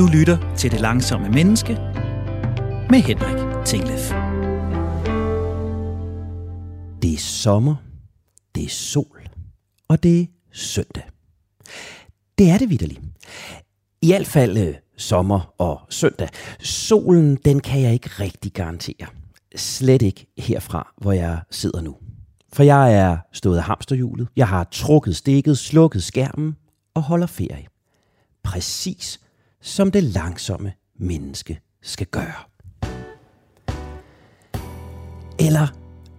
Du lytter til Det Langsomme Menneske med Henrik Tinglef. Det er sommer, det er sol, og det er søndag. Det er det vidderligt. I hvert fald øh, sommer og søndag. Solen, den kan jeg ikke rigtig garantere. Slet ikke herfra, hvor jeg sidder nu. For jeg er stået af hamsterhjulet, jeg har trukket stikket, slukket skærmen og holder ferie. Præcis som det langsomme menneske skal gøre. Eller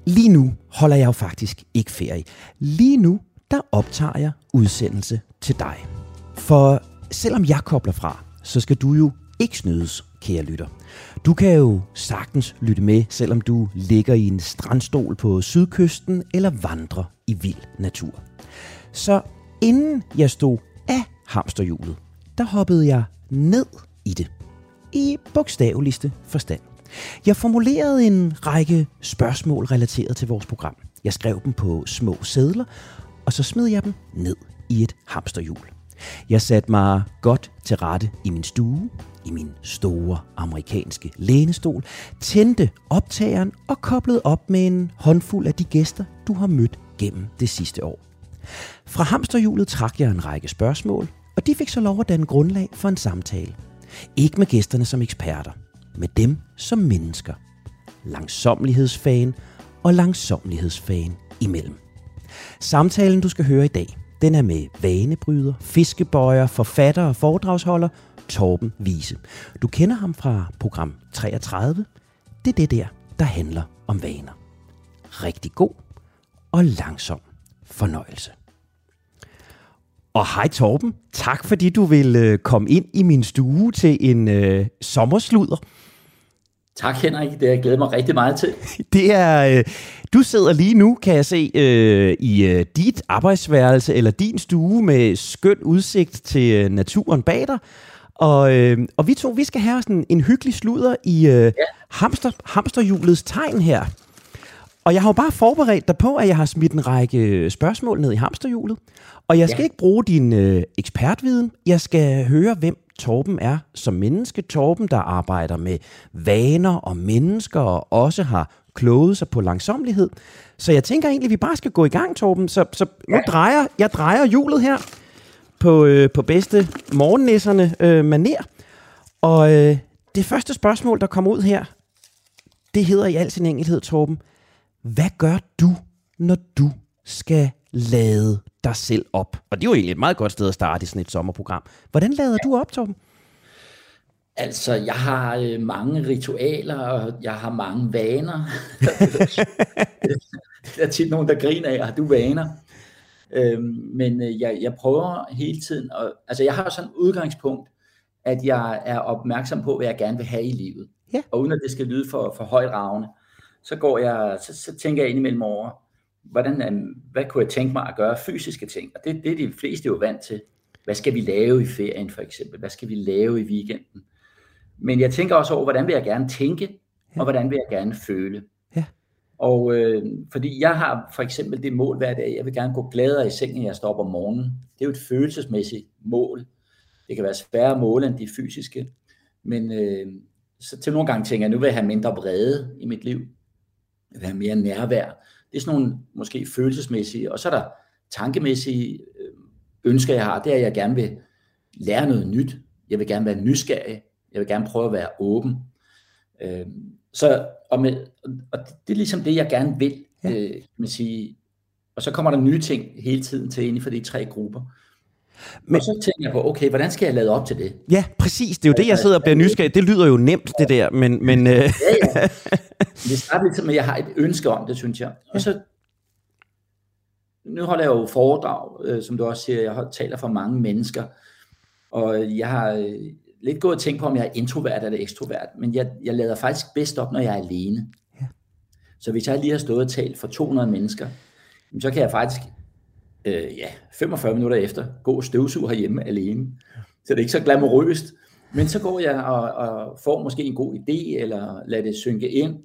lige nu holder jeg jo faktisk ikke ferie. Lige nu, der optager jeg udsendelse til dig. For selvom jeg kobler fra, så skal du jo ikke snydes, kære lytter. Du kan jo sagtens lytte med, selvom du ligger i en strandstol på sydkysten eller vandrer i vild natur. Så inden jeg stod af hamsterhjulet, der hoppede jeg ned i det. I bogstaveligste forstand. Jeg formulerede en række spørgsmål relateret til vores program. Jeg skrev dem på små sædler, og så smed jeg dem ned i et hamsterhjul. Jeg satte mig godt til rette i min stue, i min store amerikanske lænestol, tændte optageren og koblede op med en håndfuld af de gæster, du har mødt gennem det sidste år. Fra hamsterhjulet trak jeg en række spørgsmål, og de fik så lov at danne grundlag for en samtale. Ikke med gæsterne som eksperter, med dem som mennesker. Langsomlighedsfan og langsomlighedsfan imellem. Samtalen, du skal høre i dag, den er med vanebryder, fiskebøjer, forfatter og foredragsholder Torben Vise. Du kender ham fra program 33. Det er det der, der handler om vaner. Rigtig god og langsom fornøjelse. Og hej Torben, tak fordi du vil øh, komme ind i min stue til en øh, sommersluder. Tak Henrik, det har jeg glædet mig rigtig meget til. Det er, øh, du sidder lige nu, kan jeg se, øh, i øh, dit arbejdsværelse eller din stue med skøn udsigt til øh, naturen bag dig. Og, øh, og vi to, vi skal have sådan en hyggelig sluder i øh, ja. hamster, hamsterhjulets tegn her. Og jeg har jo bare forberedt dig på, at jeg har smidt en række spørgsmål ned i hamsterhjulet. Og jeg skal ja. ikke bruge din øh, ekspertviden. Jeg skal høre, hvem Torben er som menneske. Torben, der arbejder med vaner og mennesker, og også har kloget sig på langsomlighed. Så jeg tænker egentlig, at vi bare skal gå i gang, Torben. Så, så nu ja. drejer jeg drejer hjulet her på, øh, på bedste morgennæsserne øh, maner. Og øh, det første spørgsmål, der kommer ud her, det hedder i al sin enkelhed, Torben. Hvad gør du, når du skal lade dig selv op? Og det er jo egentlig et meget godt sted at starte i sådan et sommerprogram. Hvordan lader ja. du op, Torben? Altså, jeg har øh, mange ritualer, og jeg har mange vaner. der er tit nogen, der griner af, har du vaner? Øhm, men øh, jeg, jeg prøver hele tiden, og, altså jeg har sådan et udgangspunkt, at jeg er opmærksom på, hvad jeg gerne vil have i livet. Ja. Og uden at det skal lyde for, for højt ravne, så går jeg, så, så tænker jeg indimellem over, hvordan, øh, hvad kunne jeg tænke mig at gøre fysiske ting? Og det, det er de fleste jo vant til. Hvad skal vi lave i ferien for eksempel? Hvad skal vi lave i weekenden? Men jeg tænker også over, hvordan vil jeg gerne tænke, og hvordan vil jeg gerne føle. Ja. Og øh, fordi jeg har for eksempel det mål hver dag, jeg vil gerne gå gladere i sengen, når jeg står op om morgenen. Det er jo et følelsesmæssigt mål. Det kan være svære mål end de fysiske. Men øh, så til nogle gange tænker jeg, nu vil jeg have mindre vrede i mit liv. Have mere nærvær. Det er sådan nogle måske følelsesmæssige, og så er der tankemæssige øh, ønsker, jeg har. Det er, at jeg gerne vil lære noget nyt. Jeg vil gerne være nysgerrig. Jeg vil gerne prøve at være åben. Øh, så, og, med, og det er ligesom det, jeg gerne vil. Ja. Øh, man sige. Og så kommer der nye ting hele tiden til ind for de tre grupper. Men, og så tænker jeg på, okay, hvordan skal jeg lade op til det? Ja, præcis. Det er jo det, jeg sidder og bliver nysgerrig. Det lyder jo nemt, det der, men... men øh... ja, ja. Det starter lidt med, at jeg har et ønske om det, synes jeg. Og så... Nu holder jeg jo foredrag, øh, som du også siger, jeg taler for mange mennesker. Og jeg har øh, lidt gået og tænkt på, om jeg er introvert eller ekstrovert. Men jeg, jeg lader faktisk bedst op, når jeg er alene. Ja. Så hvis jeg lige har stået og talt for 200 mennesker, så kan jeg faktisk øh, ja, 45 minutter efter gå og støvsuge herhjemme alene. Så det er ikke så glamorøst. Men så går jeg og, og får måske en god idé, eller lader det synke ind.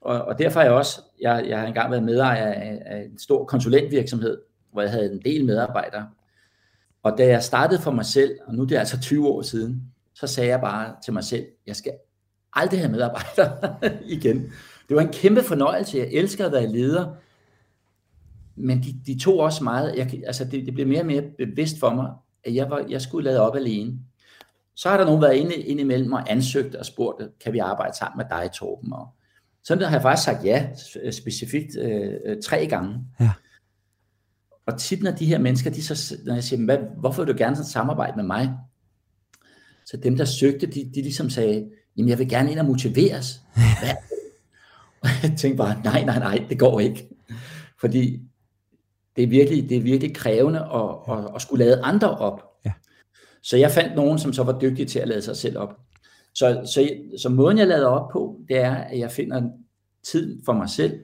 Og, og derfor har jeg også, jeg, jeg har engang været medejer af, af en stor konsulentvirksomhed, hvor jeg havde en del medarbejdere. Og da jeg startede for mig selv, og nu det er det altså 20 år siden, så så sagde jeg bare til mig selv, jeg skal aldrig have medarbejdere igen. Det var en kæmpe fornøjelse. Jeg elsker at være leder. Men de, de tog også meget, jeg, altså det, det blev mere og mere bevidst for mig, at jeg, var, jeg skulle lade op alene. Så har der nogen været inde, inde imellem og ansøgt og spurgt, kan vi arbejde sammen med dig, Torben? Og sådan har jeg faktisk sagt ja, specifikt øh, øh, tre gange. Ja. Og tit når de her mennesker, de så, når jeg siger, hvad, hvorfor vil du gerne samarbejde med mig? Så dem, der søgte, de, de ligesom sagde, jamen jeg vil gerne ind og motiveres. Hvad? Og jeg tænkte bare, nej, nej, nej, det går ikke. Fordi det er virkelig, det er virkelig krævende at, at, at skulle lade andre op. Ja. Så jeg fandt nogen, som så var dygtige til at lade sig selv op. Så, så, så måden jeg lader op på, det er, at jeg finder tid for mig selv.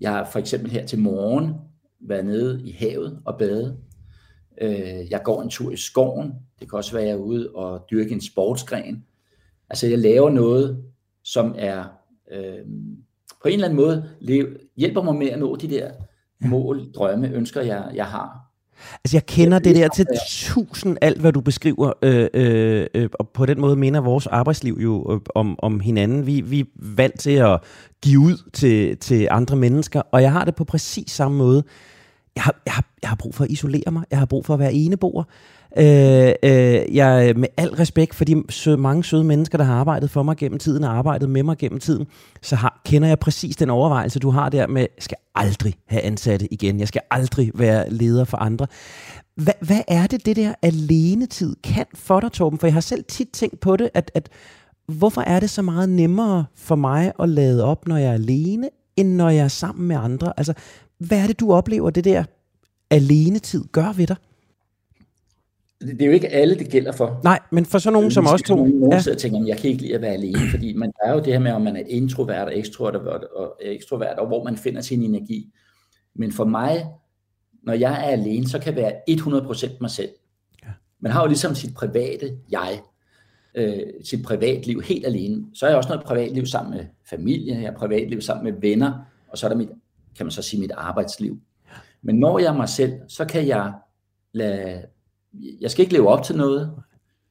Jeg har for eksempel her til morgen været nede i havet og bade. Øh, jeg går en tur i skoven. Det kan også være, at jeg er ude og dyrke en sportsgren. Altså jeg laver noget, som er øh, på en eller anden måde hjælper mig med at nå de der mål, drømme, ønsker, jeg, jeg har. Altså jeg kender det der til tusind alt, hvad du beskriver, øh, øh, øh, og på den måde minder vores arbejdsliv jo øh, om, om hinanden. Vi, vi er vant til at give ud til, til andre mennesker, og jeg har det på præcis samme måde. Jeg har, jeg, har, jeg har brug for at isolere mig, jeg har brug for at være eneboer. Øh, øh, jeg med al respekt for de søde, mange søde mennesker, der har arbejdet for mig gennem tiden og arbejdet med mig gennem tiden, så har, kender jeg præcis den overvejelse, du har der med, skal aldrig have ansatte igen, jeg skal aldrig være leder for andre. Hvad, hvad er det, det der alenetid kan for dig, Torben? For jeg har selv tit tænkt på det, at, at hvorfor er det så meget nemmere for mig at lade op, når jeg er alene, end når jeg er sammen med andre? Altså, hvad er det, du oplever, det der alenetid gør ved dig? Det er jo ikke alle, det gælder for. Nej, men for sådan nogen som os to. Nogen ja. sidder og tænker, jeg kan ikke lide at være alene, fordi man, der er jo det her med, om man er introvert og ekstrovert, og, ekstrovert, og hvor man finder sin energi. Men for mig, når jeg er alene, så kan jeg være 100% mig selv. Ja. Man har jo ligesom sit private jeg, øh, sit privatliv helt alene. Så er jeg også noget privatliv sammen med familie, jeg har privatliv sammen med venner, og så er der mit, kan man så sige, mit arbejdsliv. Men når jeg er mig selv, så kan jeg lade jeg skal ikke leve op til noget.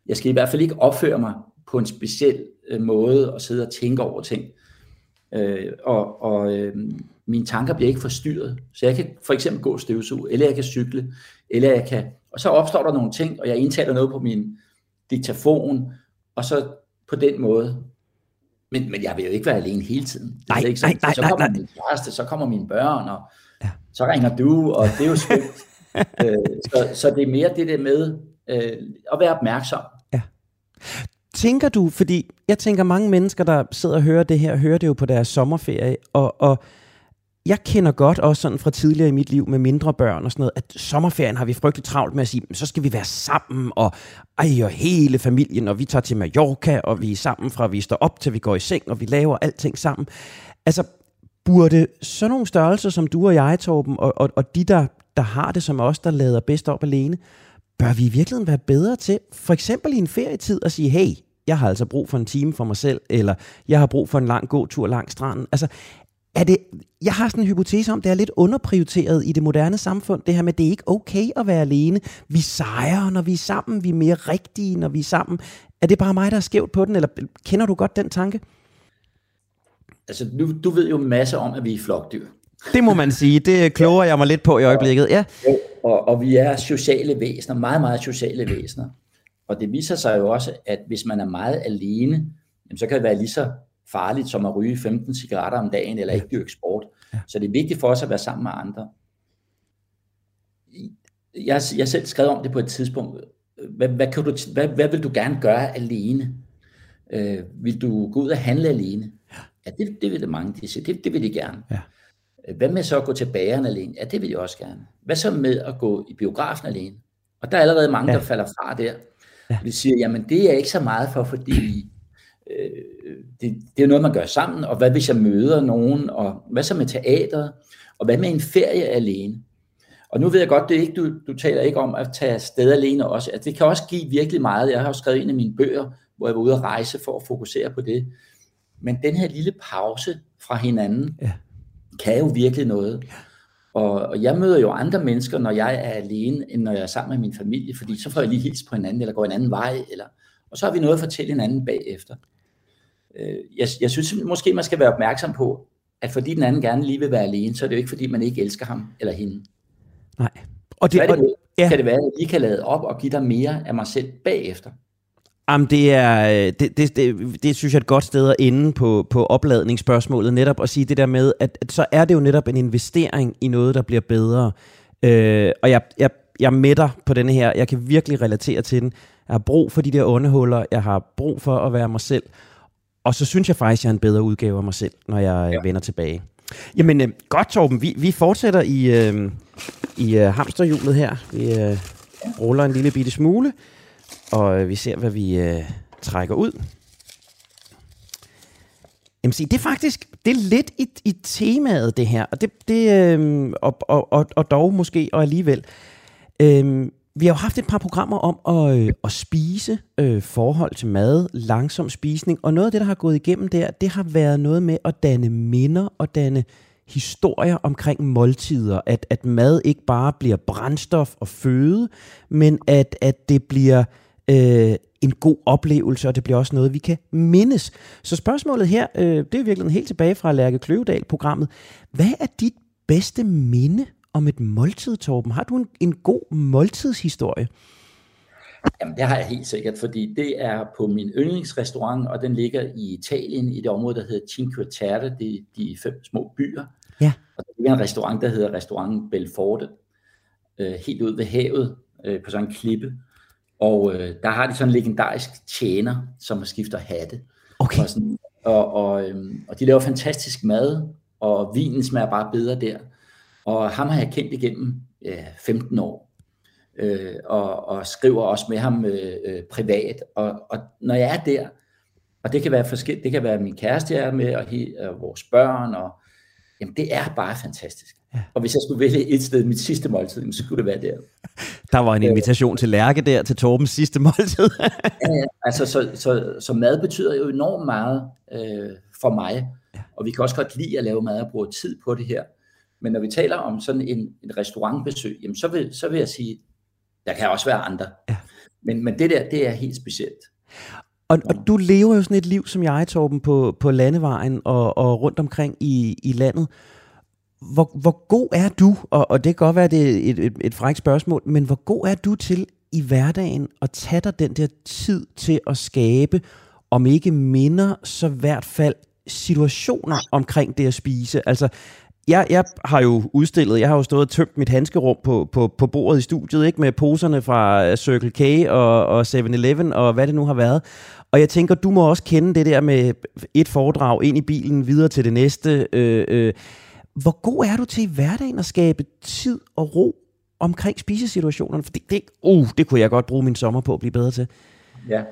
Jeg skal i hvert fald ikke opføre mig på en speciel øh, måde og sidde og tænke over ting. Øh, og og øh, mine tanker bliver ikke forstyrret. Så jeg kan for eksempel gå støvsug, eller jeg kan cykle, eller jeg kan... Og så opstår der nogle ting, og jeg indtaler noget på min diktafon, og så på den måde. Men, men jeg vil jo ikke være alene hele tiden. Det nej, ikke nej, nej, så kommer nej, nej. min kæreste, så kommer mine børn, og ja. så ringer du, og det er jo skønt. øh, så, så det er mere det der med øh, at være opmærksom. Ja. Tænker du, fordi jeg tænker mange mennesker, der sidder og hører det her, hører det jo på deres sommerferie, og, og jeg kender godt også sådan fra tidligere i mit liv med mindre børn og sådan noget, at sommerferien har vi frygteligt travlt med at sige, så skal vi være sammen, og ej, og hele familien, og vi tager til Mallorca, og vi er sammen fra vi står op til vi går i seng, og vi laver alting sammen. Altså, burde sådan nogle størrelser som du og jeg, Torben, og, og, og de, der, der har det som os, der lader bedst op alene, bør vi i virkeligheden være bedre til, for eksempel i en ferietid, at sige, hey, jeg har altså brug for en time for mig selv, eller jeg har brug for en lang gåtur langs stranden. Altså, er det, jeg har sådan en hypotese om, det er lidt underprioriteret i det moderne samfund, det her med, at det er ikke okay at være alene. Vi sejrer, når vi er sammen, vi er mere rigtige, når vi er sammen. Er det bare mig, der er skævt på den, eller kender du godt den tanke? Altså, du, du ved jo masser om, at vi er flokdyr. Det må man sige. Det kloger jeg mig lidt på i øjeblikket. Ja. Og, og vi er sociale væsener, meget, meget sociale væsener. Og det viser sig jo også, at hvis man er meget alene, så kan det være lige så farligt som at ryge 15 cigaretter om dagen, eller ikke dyrke sport. Så det er vigtigt for os at være sammen med andre. Jeg, jeg selv skrev om det på et tidspunkt. Hvad, hvad, kan du, hvad, hvad vil du gerne gøre alene? Øh, vil du gå ud og handle alene? Ja, det, det vil det mange, de siger. Det, det vil de gerne. Ja. Hvad med så at gå til bageren alene? Ja, det vil jeg også gerne. Hvad så med at gå i biografen alene? Og der er allerede mange, ja. der falder fra der. Ja. Vi siger, jamen det er ikke så meget for, fordi øh, det, det er noget, man gør sammen, og hvad hvis jeg møder nogen, og hvad så med teateret, og hvad med en ferie alene? Og nu ved jeg godt, det er ikke, du, du taler ikke om at tage sted alene også. Altså, det kan også give virkelig meget. Jeg har jo skrevet en af mine bøger, hvor jeg var ude at rejse for at fokusere på det. Men den her lille pause fra hinanden, ja kan jo virkelig noget. Og, og jeg møder jo andre mennesker, når jeg er alene, end når jeg er sammen med min familie, fordi så får jeg lige hils på hinanden, eller går en anden vej, eller, Og så har vi noget at fortælle hinanden bagefter. Øh, jeg, jeg synes måske, man skal være opmærksom på, at fordi den anden gerne lige vil være alene, så er det jo ikke, fordi man ikke elsker ham eller hende. Nej. Og det, og, ja. kan det være, at jeg lige kan lade op og give dig mere af mig selv bagefter. Jamen, det er, øh, det, det, det, det synes jeg er et godt sted at ende på, på opladningsspørgsmålet, netop at sige det der med, at, at så er det jo netop en investering i noget, der bliver bedre. Øh, og jeg, jeg, jeg mætter på denne her, jeg kan virkelig relatere til den. Jeg har brug for de der underhuller, jeg har brug for at være mig selv, og så synes jeg faktisk, at jeg er en bedre udgave af mig selv, når jeg ja. vender tilbage. Jamen, øh, godt Torben, vi, vi fortsætter i, øh, i øh, hamsterhjulet her. Vi øh, ruller en lille bitte smule og øh, vi ser, hvad vi øh, trækker ud. Jamen, det er faktisk det er lidt i, i temaet, det her. Og, det, det, øh, og, og, og, og dog måske, og alligevel. Øh, vi har jo haft et par programmer om at, øh, at spise, øh, forhold til mad, langsom spisning, og noget af det, der har gået igennem der, det har været noget med at danne minder og danne historier omkring måltider, at, at mad ikke bare bliver brændstof og føde, men at, at det bliver øh, en god oplevelse, og det bliver også noget, vi kan mindes. Så spørgsmålet her, øh, det er virkelig helt tilbage fra Lærke Kløvedal-programmet. Hvad er dit bedste minde om et måltid, Torben? Har du en, en god måltidshistorie? Jamen, det har jeg helt sikkert, fordi det er på min yndlingsrestaurant, og den ligger i Italien, i det område, der hedder Cinque Terre, det er de fem små byer. Ja. Og der er en restaurant, der hedder Restaurant Belforte, øh, helt ud ved havet, øh, på sådan en klippe. Og øh, der har de sådan en legendarisk tjener, som skifter hatte. Okay. Og, sådan, og, og, øh, og de laver fantastisk mad, og vinen smager bare bedre der. Og ham har jeg kendt igennem ja, 15 år. Øh, og, og skriver også med ham øh, øh, privat. Og, og når jeg er der, og det kan være forskelligt, det kan være min kæreste, jeg er med, og, he, og vores børn, og jamen det er bare fantastisk. Ja. Og hvis jeg skulle vælge et sted, mit sidste måltid, så skulle det være der. Der var en invitation til Lærke der, til Torbens sidste måltid. ja, altså så, så, så mad betyder jo enormt meget øh, for mig, ja. og vi kan også godt lide at lave mad og bruge tid på det her. Men når vi taler om sådan en, en restaurantbesøg, jamen så, vil, så vil jeg sige, der kan også være andre. Ja. Men, men det der, det er helt specielt. Og, og du lever jo sådan et liv som jeg, Torben, på, på landevejen og, og rundt omkring i, i landet. Hvor, hvor god er du, og, og det kan godt være, det er et, et, et frækt spørgsmål, men hvor god er du til i hverdagen at tage dig den der tid til at skabe, om ikke minder, så i hvert fald situationer omkring det at spise? Altså, jeg, jeg har jo udstillet, jeg har jo stået og tømt mit handskerum på, på, på bordet i studiet, ikke med poserne fra Circle K og, og 7-Eleven og hvad det nu har været. Og jeg tænker, du må også kende det der med et foredrag ind i bilen, videre til det næste. Øh, øh. Hvor god er du til i hverdagen at skabe tid og ro omkring spisesituationerne? For det, det, uh, det kunne jeg godt bruge min sommer på at blive bedre til. Ja,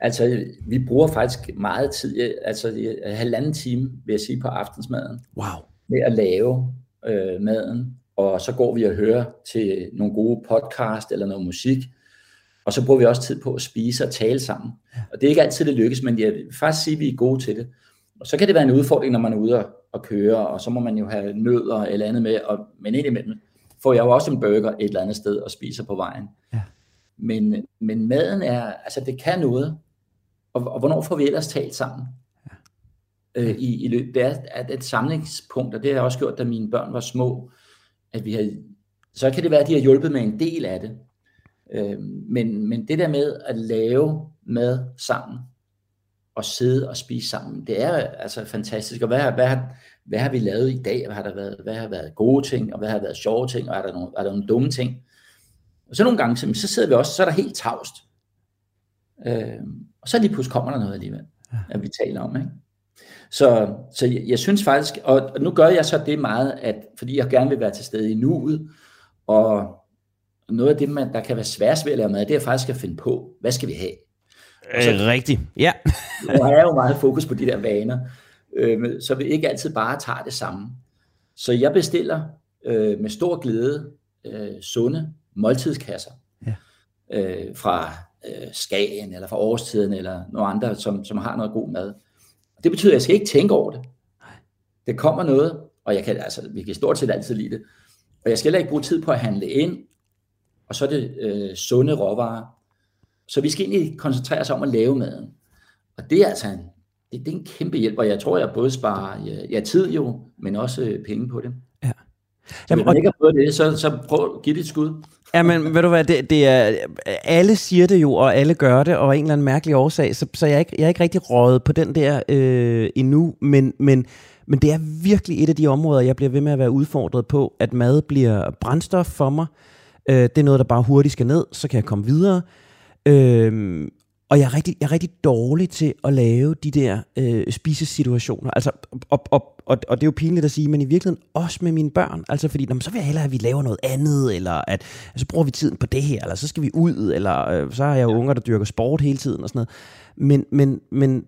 altså vi bruger faktisk meget tid, altså halvanden time, vil jeg sige, på aftensmaden. Wow. Med at lave øh, maden, og så går vi og hører til nogle gode podcast eller noget musik, og så bruger vi også tid på at spise og tale sammen. Og det er ikke altid, det lykkes, men jeg vil faktisk sige, at vi er gode til det. Og så kan det være en udfordring, når man er ude og, og køre, og så må man jo have nødder eller andet med, og, men indimellem får jeg jo også en burger et eller andet sted og spiser på vejen. Ja. Men, men maden er, altså det kan noget, og, og hvornår får vi ellers talt sammen? Ja. Øh, i, i løbet. Det er, er et samlingspunkt, og det har jeg også gjort, da mine børn var små, at vi har, så kan det være, at de har hjulpet med en del af det. Øh, men, men det der med at lave mad sammen, og sidde og spise sammen, det er altså fantastisk. Og hvad, hvad, hvad har vi lavet i dag? Hvad har der været, hvad har været gode ting, og hvad har været sjove ting, og er der nogle, er der nogle dumme ting? Og så nogle gange, så, så sidder vi også, så er der helt tavst. Øh, og så lige pludselig kommer der noget alligevel, at vi taler om. Ikke? Så, så jeg, jeg synes faktisk, og nu gør jeg så det meget, at fordi jeg gerne vil være til stede i nuet, og noget af det, man, der kan være svært ved at lave mad, det er faktisk at finde på, hvad skal vi have? Så, øh, rigtigt, ja. nu har jeg jo meget fokus på de der vaner, øh, så vi ikke altid bare tager det samme. Så jeg bestiller øh, med stor glæde øh, sunde måltidskasser ja. øh, fra øh, Skagen, eller fra Årstiden, eller nogle andre, som, som har noget god mad. Det betyder, at jeg skal ikke tænke over det. Det kommer noget, og jeg kan, altså, vi kan stort set altid lide det. Og jeg skal heller ikke bruge tid på at handle ind, og så er det øh, sunde råvarer. Så vi skal egentlig koncentrere os om at lave maden. Og det er altså en, det, det er en kæmpe hjælp, og jeg tror, jeg både sparer ja, tid jo, men også øh, penge på det. Ja. Så Jamen, hvis man ikke har prøvet det, så, så prøv at give det et skud. Ja, men ved du hvad, det, det er, alle siger det jo, og alle gør det, og en eller anden mærkelig årsag, så, så jeg, er ikke, jeg er ikke rigtig rådet på den der øh, endnu, men, men, men det er virkelig et af de områder, jeg bliver ved med at være udfordret på, at mad bliver brændstof for mig. Øh, det er noget, der bare hurtigt skal ned, så kan jeg komme videre. Øh, og jeg er, rigtig, jeg er rigtig dårlig til at lave de der øh, spisesituationer. Altså, og, og, og, og det er jo pinligt at sige, men i virkeligheden også med mine børn. Altså fordi, så vil jeg hellere, at vi laver noget andet, eller at så bruger vi tiden på det her, eller så skal vi ud, eller øh, så har jeg jo unger, der dyrker sport hele tiden og sådan noget. Men, men, men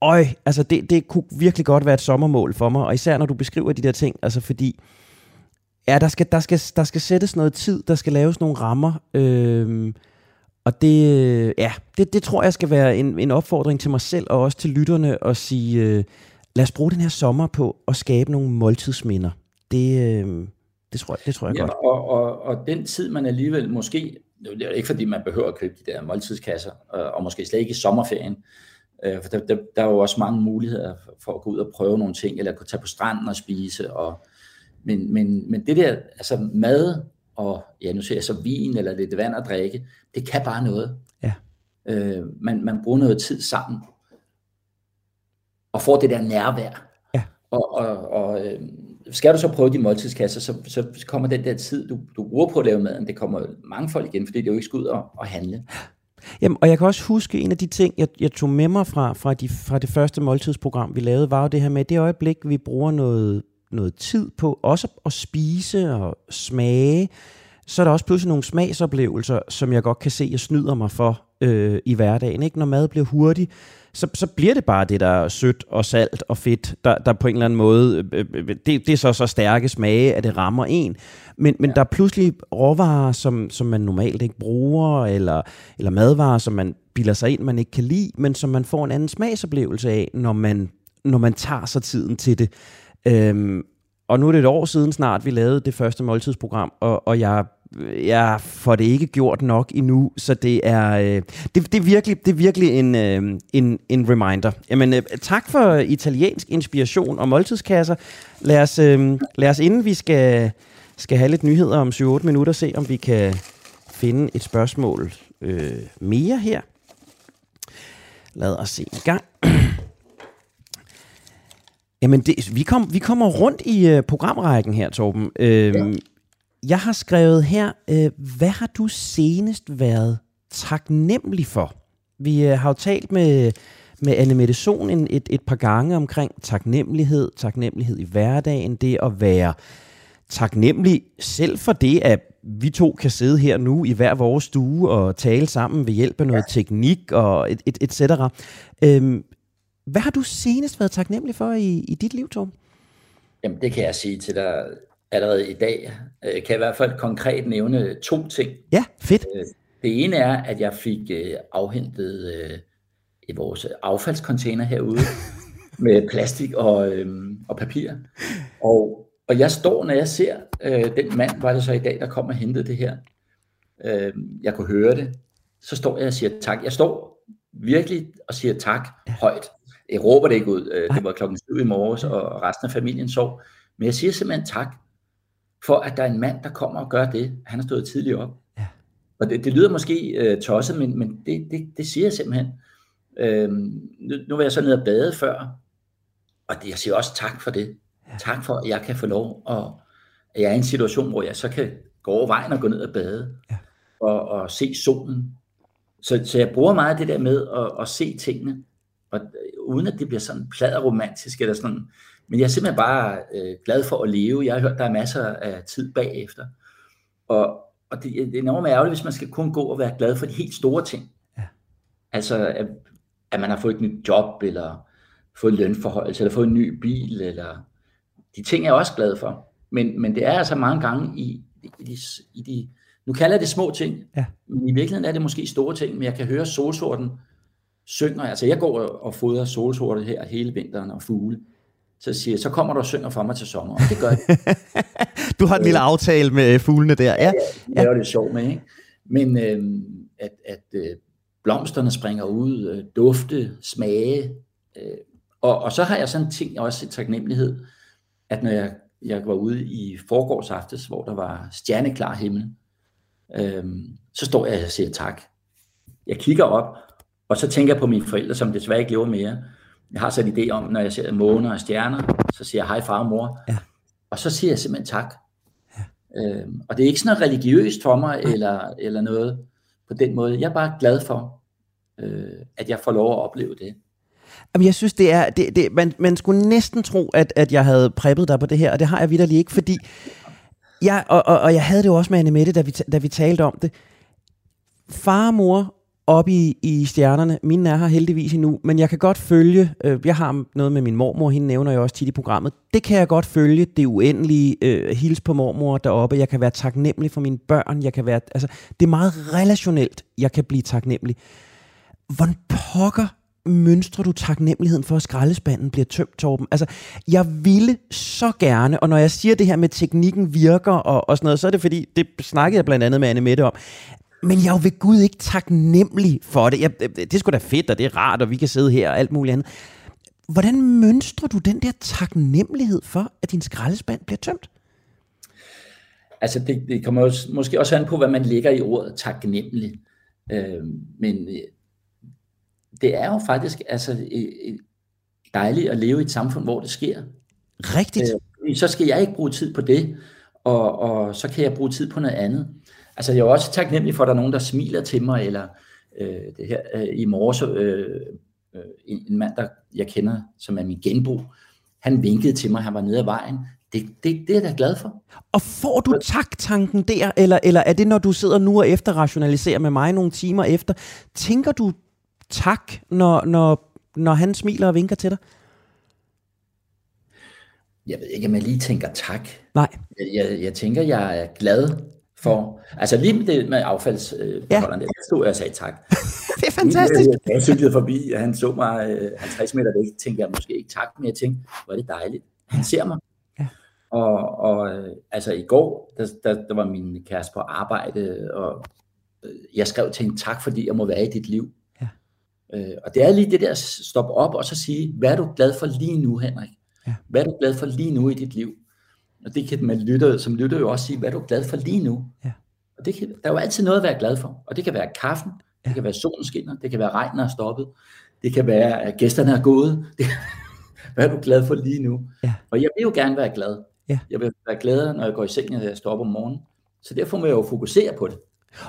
øj, altså det, det kunne virkelig godt være et sommermål for mig, og især når du beskriver de der ting, altså fordi, ja, der skal, der skal, der skal sættes noget tid, der skal laves nogle rammer, øh, og det, ja, det, det tror jeg skal være en, en opfordring til mig selv og også til lytterne at sige, øh, lad os bruge den her sommer på at skabe nogle måltidsminder. Det, øh, det, tror, jeg, det tror jeg ja, godt. Og, og, og den tid, man alligevel måske, det er ikke fordi, man behøver at købe de der måltidskasser, og, og måske slet ikke i sommerferien, øh, for der, der, der er jo også mange muligheder for at gå ud og prøve nogle ting, eller kunne tage på stranden og spise, og, men, men, men det der, altså mad og ja, nu ser jeg så vin eller lidt vand at drikke, det kan bare noget. Ja. Øh, man, man bruger noget tid sammen, og får det der nærvær. Ja. Og, og, og øh, skal du så prøve de måltidskasser, så, så kommer den der tid, du, du bruger på at lave maden, det kommer mange folk igen, fordi det jo ikke skal ud og, og handle. Jamen, og jeg kan også huske en af de ting, jeg, jeg tog med mig fra, fra, de, fra det første måltidsprogram, vi lavede, var jo det her med, det øjeblik, vi bruger noget noget tid på også at spise og smage, så er der også pludselig nogle smagsoplevelser, som jeg godt kan se, jeg snyder mig for øh, i hverdagen. Ikke? Når mad bliver hurtig, så, så bliver det bare det, der er sødt og salt og fedt, der, der på en eller anden måde, øh, øh, det, det er så så stærke smage, at det rammer en. Men, men ja. der er pludselig råvarer, som, som man normalt ikke bruger, eller, eller madvarer, som man bilder sig ind, man ikke kan lide, men som man får en anden smagsoplevelse af, når man, når man tager sig tiden til det. Øhm, og nu er det et år siden snart, vi lavede det første måltidsprogram, og, og jeg, jeg får det ikke gjort nok endnu, så det er, øh, det, det er virkelig, det er virkelig en, øh, en, en reminder. Jamen, øh, tak for italiensk inspiration og måltidskasser. Lad os, øh, lad os inden vi skal, skal have lidt nyheder om 7-8 minutter, se om vi kan finde et spørgsmål øh, mere her. Lad os se i gang. Jamen, det, vi, kom, vi kommer rundt i uh, programrækken her, Torben. Øhm, ja. Jeg har skrevet her, uh, hvad har du senest været taknemmelig for? Vi uh, har jo talt med, med Anne Mette Sohn en, et, et par gange omkring taknemmelighed, taknemmelighed i hverdagen, det at være taknemmelig selv for det, at vi to kan sidde her nu i hver vores stue og tale sammen ved hjælp af noget ja. teknik og et, et, et cetera. Øhm, hvad har du senest været taknemmelig for i, i dit liv, Tom? Jamen, det kan jeg sige til dig allerede i dag. Jeg øh, kan i hvert fald konkret nævne to ting. Ja, fedt. Øh, det ene er, at jeg fik øh, afhentet i vores affaldscontainer herude med plastik og, og papir. Og, og jeg står, når jeg ser den mand, var det så i dag, der kom og hentede det her. jeg kunne høre det. Så står jeg og siger tak. Jeg står virkelig og siger tak ja. højt jeg råber det ikke ud. Øh, det var klokken 7 i morges, og resten af familien sov. Men jeg siger simpelthen tak, for at der er en mand, der kommer og gør det. Han har stået tidligt op. Ja. Og det, det lyder måske uh, tosset, men, men det, det, det siger jeg simpelthen. Uh, nu, nu var jeg så nede og bade før, og det, jeg siger også tak for det. Ja. Tak for, at jeg kan få lov, og at jeg er i en situation, hvor jeg så kan gå over vejen og gå ned og bade, ja. og, og se solen. Så, så jeg bruger meget det der med at, at se tingene og øh, uden at det bliver sådan pladeromantisk eller sådan. Men jeg er simpelthen bare øh, glad for at leve. Jeg har hørt, der er masser af tid bagefter. Og, og det, det er enormt ærgerligt, hvis man skal kun gå og være glad for de helt store ting. Ja. Altså, at, at man har fået et nyt job, eller fået en lønforhold, eller fået en ny bil, eller de ting er jeg også glad for. Men, men det er altså mange gange i, i, de, i de, nu kalder jeg det små ting, ja. men i virkeligheden er det måske store ting, men jeg kan høre solsorten synger, altså jeg går og fodrer solsorte her hele vinteren og fugle, så siger jeg, så kommer du og synger for mig til sommer, og det gør jeg. du har en lille aftale med fuglene der, ja. Ja, det er det sjovt med, ikke? Men øh, at, at øh, blomsterne springer ud, øh, dufte, smage. Øh, og, og så har jeg sådan en ting også i taknemmelighed, at når jeg, jeg var ude i forgårs aftes, hvor der var stjerneklar himmel, øh, så står jeg og siger tak. Jeg kigger op, og så tænker jeg på mine forældre, som desværre ikke lever mere. Jeg har så en idé om, når jeg ser måner og stjerner, så siger jeg hej far og mor. Ja. Og så siger jeg simpelthen tak. Ja. Øhm, og det er ikke sådan noget religiøst for mig, eller, eller noget på den måde. Jeg er bare glad for, øh, at jeg får lov at opleve det. Jamen, jeg synes, det er, det, det, man, man skulle næsten tro, at, at jeg havde præppet dig på det her, og det har jeg vidderlig ikke, fordi jeg, og, og, og jeg havde det jo også med Anne Mette, da vi, da vi talte om det. Far og mor op i, i stjernerne. Mine er her heldigvis endnu, men jeg kan godt følge, øh, jeg har noget med min mormor, hende nævner jeg også tit i programmet, det kan jeg godt følge, det uendelige øh, hils på mormor deroppe, jeg kan være taknemmelig for mine børn, jeg kan være, altså, det er meget relationelt, jeg kan blive taknemmelig. Hvordan pokker mønstrer du taknemmeligheden for, at skraldespanden bliver tømt, Torben? Altså, jeg ville så gerne, og når jeg siger det her med, teknikken virker og, og sådan noget, så er det fordi, det snakkede jeg blandt andet med Anne Mette om, men jeg er jo ved Gud ikke taknemmelig for det. Jeg, det er sgu da fedt, og det er rart, og vi kan sidde her og alt muligt andet. Hvordan mønstrer du den der taknemmelighed for, at din skraldespand bliver tømt? Altså, det, det kommer også, måske også an på, hvad man lægger i ordet taknemmelig. Øh, men øh, det er jo faktisk altså, øh, øh, dejligt at leve i et samfund, hvor det sker. Rigtigt. Øh, så skal jeg ikke bruge tid på det, og, og så kan jeg bruge tid på noget andet. Altså jeg er også taknemmelig for, at der er nogen, der smiler til mig, eller øh, det her øh, i morges, øh, øh, en, mand, der jeg kender, som er min genbo, han vinkede til mig, han var nede ad vejen. Det, det, det er jeg da glad for. Og får du tak-tanken der, eller, eller er det, når du sidder nu og efterrationaliserer med mig nogle timer efter, tænker du tak, når, når, når han smiler og vinker til dig? Jeg ved ikke, om jeg lige tænker tak. Nej. Jeg, jeg, jeg tænker, jeg er glad for, altså lige med det med affaldsbeholderen, ja. der stod jeg og sagde tak. det er fantastisk. Jeg, jeg cyklede forbi, og han så mig 50 meter væk, tænkte jeg måske ikke tak, men jeg tænkte, hvor er det dejligt. Han ser mig. Ja. Og, og altså i går, der, der, der var min kæreste på arbejde, og jeg skrev til hende, tak fordi jeg må være i dit liv. Ja. Øh, og det er lige det der, stoppe op og så sige, hvad er du glad for lige nu, Henrik? Ja. Hvad er du glad for lige nu i dit liv? Og det kan man lytte, som lytter jo også sige, hvad er du glad for lige nu? Ja. Og det kan, der er jo altid noget at være glad for. Og det kan være kaffen, ja. det kan være solen skinner, det kan være regnen er stoppet, det kan være, at gæsterne er gået. Det, hvad er du glad for lige nu? Ja. Og jeg vil jo gerne være glad. Ja. Jeg vil være glad, når jeg går i seng, når jeg står op om morgenen. Så derfor må jeg jo fokusere på det.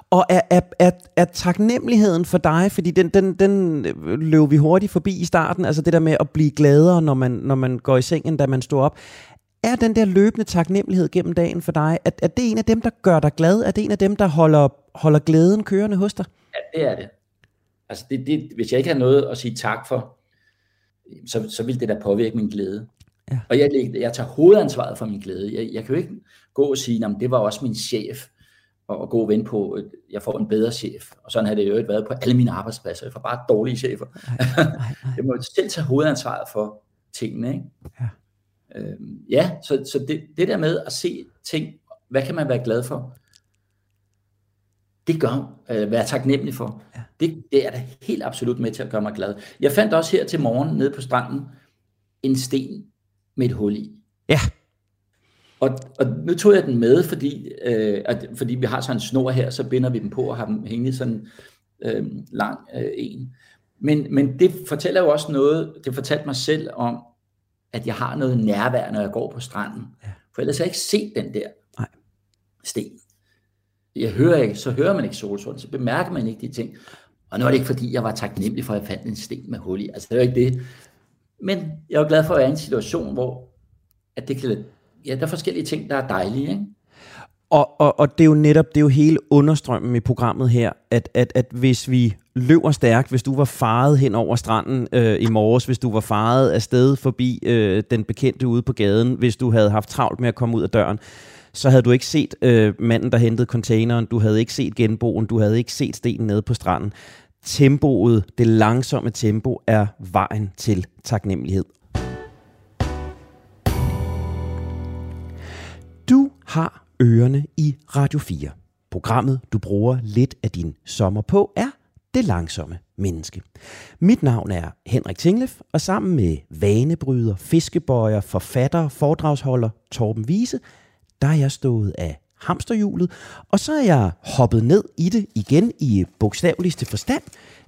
Og er, er, er, er taknemmeligheden for dig, fordi den, den, den løb vi hurtigt forbi i starten, altså det der med at blive gladere, når man, når man går i sengen, da man står op. Er den der løbende taknemmelighed gennem dagen for dig, at, er det en af dem, der gør dig glad? Er det en af dem, der holder, holder glæden kørende hos dig? Ja, det er det. Altså det, det, hvis jeg ikke har noget at sige tak for, så, så vil det da påvirke min glæde. Ja. Og jeg, jeg tager hovedansvaret for min glæde. Jeg, jeg kan jo ikke gå og sige, at det var også min chef, og, og gå og vente på, at jeg får en bedre chef. Og sådan har det jo ikke været på alle mine arbejdspladser. Jeg får bare dårlige chefer. Nej, nej, nej. jeg må jo selv tage hovedansvaret for tingene. Ikke? Ja. Øh, ja, så, så det, det der med at se ting, hvad kan man være glad for? Det gør øh, være taknemmelig for. Ja. Det, det er da helt absolut med til at gøre mig glad. Jeg fandt også her til morgen nede på stranden en sten med et hul i. Ja. Og, og nu tog jeg den med, fordi, øh, at, fordi vi har sådan en snor her, så binder vi dem på og har dem hængende sådan øh, lang øh, en. Men, men det fortæller jo også noget, det fortalte mig selv om, at jeg har noget nærvær, når jeg går på stranden. Ja. For ellers har jeg ikke set den der Nej. sten. Jeg hører ikke, så hører man ikke solsorten, så bemærker man ikke de ting. Og nu er det ikke fordi, jeg var taknemmelig for, at jeg fandt en sten med hul i. Altså det er jo ikke det. Men jeg er glad for at være i en situation, hvor at det kan, ja, der er forskellige ting, der er dejlige. Ikke? Og, og, og det er jo netop, det er jo hele understrømmen i programmet her, at, at, at hvis vi løber stærkt, hvis du var faret hen over stranden øh, i morges, hvis du var faret afsted forbi øh, den bekendte ude på gaden, hvis du havde haft travlt med at komme ud af døren, så havde du ikke set øh, manden, der hentede containeren, du havde ikke set genboen, du havde ikke set stenen nede på stranden. Tempoet, det langsomme tempo, er vejen til taknemmelighed. Du har ørerne i Radio 4. programmet, du bruger lidt af din sommer på, er Det Langsomme Menneske. Mit navn er Henrik Tinglef, og sammen med vanebryder, fiskebøjer, forfatter, foredragsholder Torben Vise, der er jeg stået af hamsterhjulet, og så er jeg hoppet ned i det igen i bogstaveligste forstand.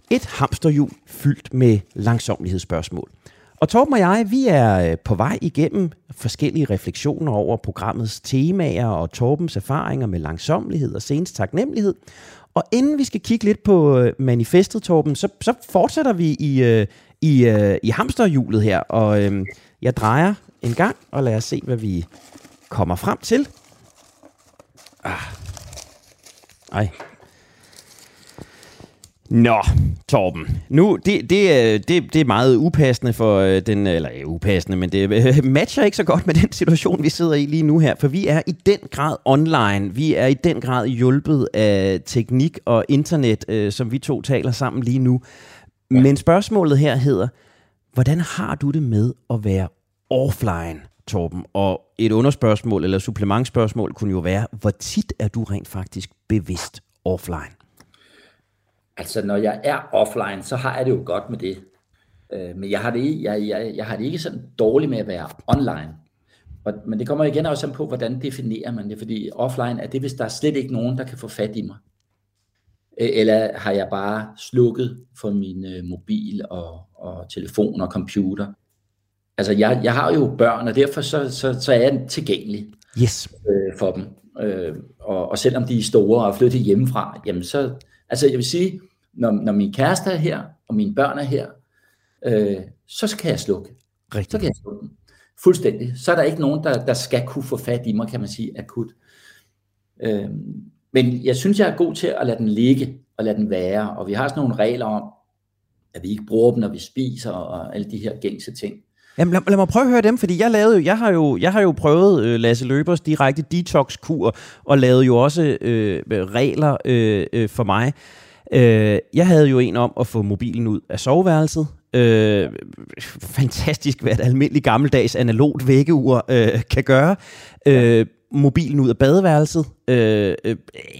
Et hamsterhjul fyldt med langsomlighedsspørgsmål. Og Torben og jeg, vi er øh, på vej igennem forskellige refleksioner over programmets temaer og Torbens erfaringer med langsomlighed og senest taknemmelighed. Og inden vi skal kigge lidt på øh, manifestet, Torben, så, så fortsætter vi i, øh, i, i hamsterhjulet her. Og øhm, jeg drejer en gang, og lad os se, hvad vi kommer frem til. Ah. Ej, Nå, Torben. Nu, det, det, det, det er meget upassende for øh, den, eller ja, upassende, men det øh, matcher ikke så godt med den situation, vi sidder i lige nu her, for vi er i den grad online. Vi er i den grad hjulpet af teknik og internet, øh, som vi to taler sammen lige nu. Men spørgsmålet her hedder, hvordan har du det med at være offline, Torben? Og et underspørgsmål eller supplementspørgsmål kunne jo være, hvor tit er du rent faktisk bevidst offline? Altså, når jeg er offline, så har jeg det jo godt med det. Øh, men jeg har det, jeg, jeg, jeg har det ikke sådan dårligt med at være online. Og, men det kommer igen også på, hvordan definerer man det. Fordi offline er det, hvis der er slet ikke nogen, der kan få fat i mig. Eller har jeg bare slukket for min øh, mobil og, og telefon og computer. Altså, jeg, jeg har jo børn, og derfor så, så, så er jeg tilgængelig yes. øh, for dem. Øh, og, og selvom de er store og flyttet hjemmefra, jamen så, altså jeg vil sige, når, når min kæreste er her, og mine børn er her, øh, så kan jeg slukke. Rigtig. Så kan jeg slukke dem. Fuldstændig. Så er der ikke nogen, der, der skal kunne få fat i mig, kan man sige, akut. Øh, men jeg synes, jeg er god til at lade den ligge, og lade den være. Og vi har sådan nogle regler om, at vi ikke bruger dem, når vi spiser, og alle de her gængse ting. Jamen lad, lad mig prøve at høre dem, fordi jeg lavede, jeg har jo, jeg har jo prøvet øh, Lasse Løbers direkte detox-kur, og lavede jo også øh, regler øh, øh, for mig. Øh, jeg havde jo en om at få mobilen ud af soveværelset. Øh, fantastisk, hvad et almindeligt gammeldags analogt vækkeur øh, kan gøre. Øh, mobilen ud af badeværelset. Øh, øh,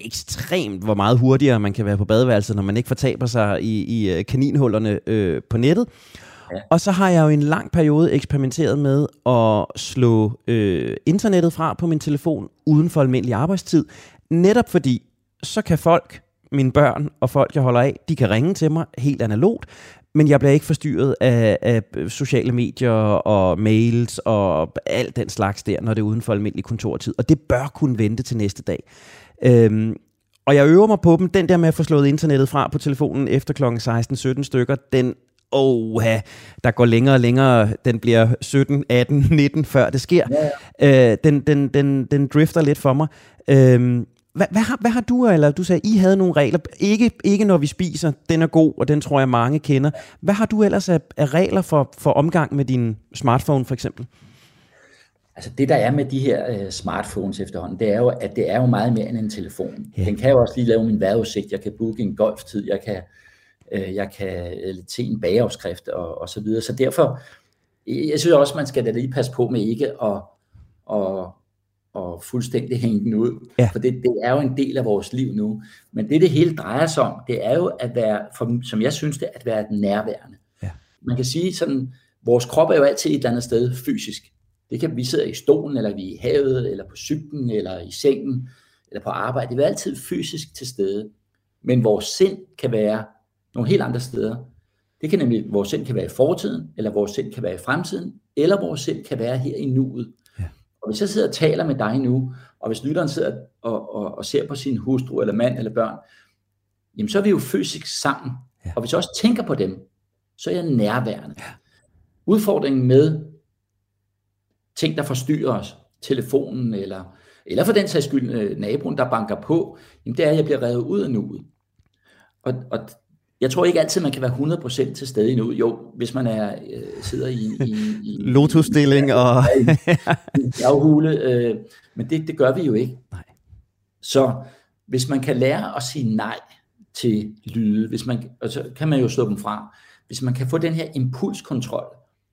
ekstremt, hvor meget hurtigere man kan være på badeværelset, når man ikke fortaber sig i, i øh, kaninhullerne øh, på nettet. Ja. Og så har jeg jo en lang periode eksperimenteret med at slå øh, internettet fra på min telefon uden for almindelig arbejdstid. Netop fordi, så kan folk mine børn og folk, jeg holder af, de kan ringe til mig helt analogt, men jeg bliver ikke forstyrret af, af sociale medier og mails og alt den slags der, når det er uden for almindelig kontortid. Og det bør kunne vente til næste dag. Øhm, og jeg øver mig på dem. Den der med at få slået internettet fra på telefonen efter kl. 16-17 stykker, den oh, der går længere og længere. Den bliver 17, 18, 19, før det sker. Ja. Øh, den, den, den, den drifter lidt for mig. Øhm, hvad, hvad, har, hvad har du, eller du sagde, I havde nogle regler, ikke, ikke når vi spiser, den er god, og den tror jeg mange kender. Hvad har du ellers af, af regler for, for omgang med din smartphone for eksempel? Altså det der er med de her uh, smartphones efterhånden, det er jo, at det er jo meget mere end en telefon. Ja. Den kan jo også lige lave min vejrudsigt, jeg kan booke en golftid, jeg kan, uh, jeg kan uh, til en bageopskrift og, og så videre. Så derfor, jeg synes også, man skal da lige passe på med ikke at, at og fuldstændig hænge den ud. Ja. For det, det er jo en del af vores liv nu. Men det, det hele drejer sig om, det er jo at være, for, som jeg synes det, at være nærværende. Ja. Man kan sige sådan, vores krop er jo altid et eller andet sted fysisk. Det kan vi sidder i stolen, eller vi er i havet, eller på cyklen, eller i sengen, eller på arbejde. Det er altid fysisk til stede. Men vores sind kan være nogle helt andre steder. Det kan nemlig, vores sind kan være i fortiden, eller vores sind kan være i fremtiden, eller vores sind kan være her i nuet. Og hvis jeg sidder og taler med dig nu, og hvis lytteren sidder og, og, og ser på sin hustru eller mand eller børn, jamen så er vi jo fysisk sammen. Ja. Og hvis jeg også tænker på dem, så er jeg nærværende. Ja. Udfordringen med ting, der forstyrrer os, telefonen eller, eller for den sags skyld øh, naboen, der banker på, jamen det er, at jeg bliver revet ud af nuet. Og, og jeg tror ikke altid, man kan være 100% til stede endnu. Jo, hvis man er øh, sidder i... i, i Lotusstilling og... afhule, øh, men det, det gør vi jo ikke. Nej. Så hvis man kan lære at sige nej til lyde, hvis man, og så kan man jo slå dem fra. Hvis man kan få den her impulskontrol,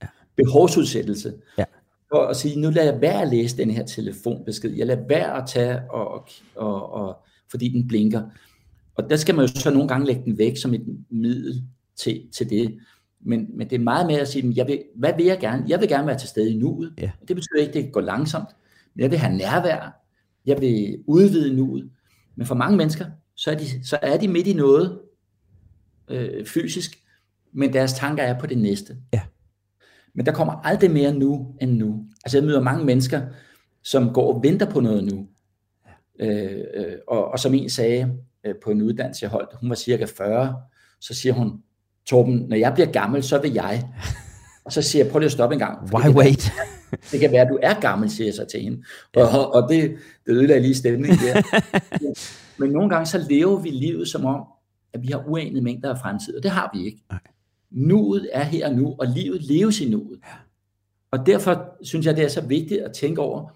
ja. behovsudsættelse, ja. for at sige, nu lader jeg være at læse den her telefonbesked, jeg lader være at tage og, og, og, fordi den blinker. Og der skal man jo så nogle gange lægge den væk som et middel til, til det. Men, men det er meget med at sige, jeg vil, hvad vil jeg gerne? Jeg vil gerne være til stede i nuet. Ja. Det betyder ikke, at det går langsomt. Men jeg vil have nærvær. Jeg vil udvide nuet. Men for mange mennesker, så er de, så er de midt i noget øh, fysisk, men deres tanker er på det næste. Ja. Men der kommer aldrig mere nu end nu. Altså jeg møder mange mennesker, som går og venter på noget nu. Ja. Øh, øh, og, og som en sagde øh, på en uddannelse, jeg holdt, hun var cirka 40, så siger hun, Torben, når jeg bliver gammel, så vil jeg. Og så siger jeg, prøv lige at stoppe en gang. Why det wait? Være, det kan være, at du er gammel, siger jeg så til hende. Og, og det, det ødelagde lige stemningen der. Men nogle gange så lever vi livet som om, at vi har uanede mængder af fremtid, og det har vi ikke. Nej. Nuet er her og nu, og livet leves i nuet. Og derfor synes jeg, det er så vigtigt at tænke over,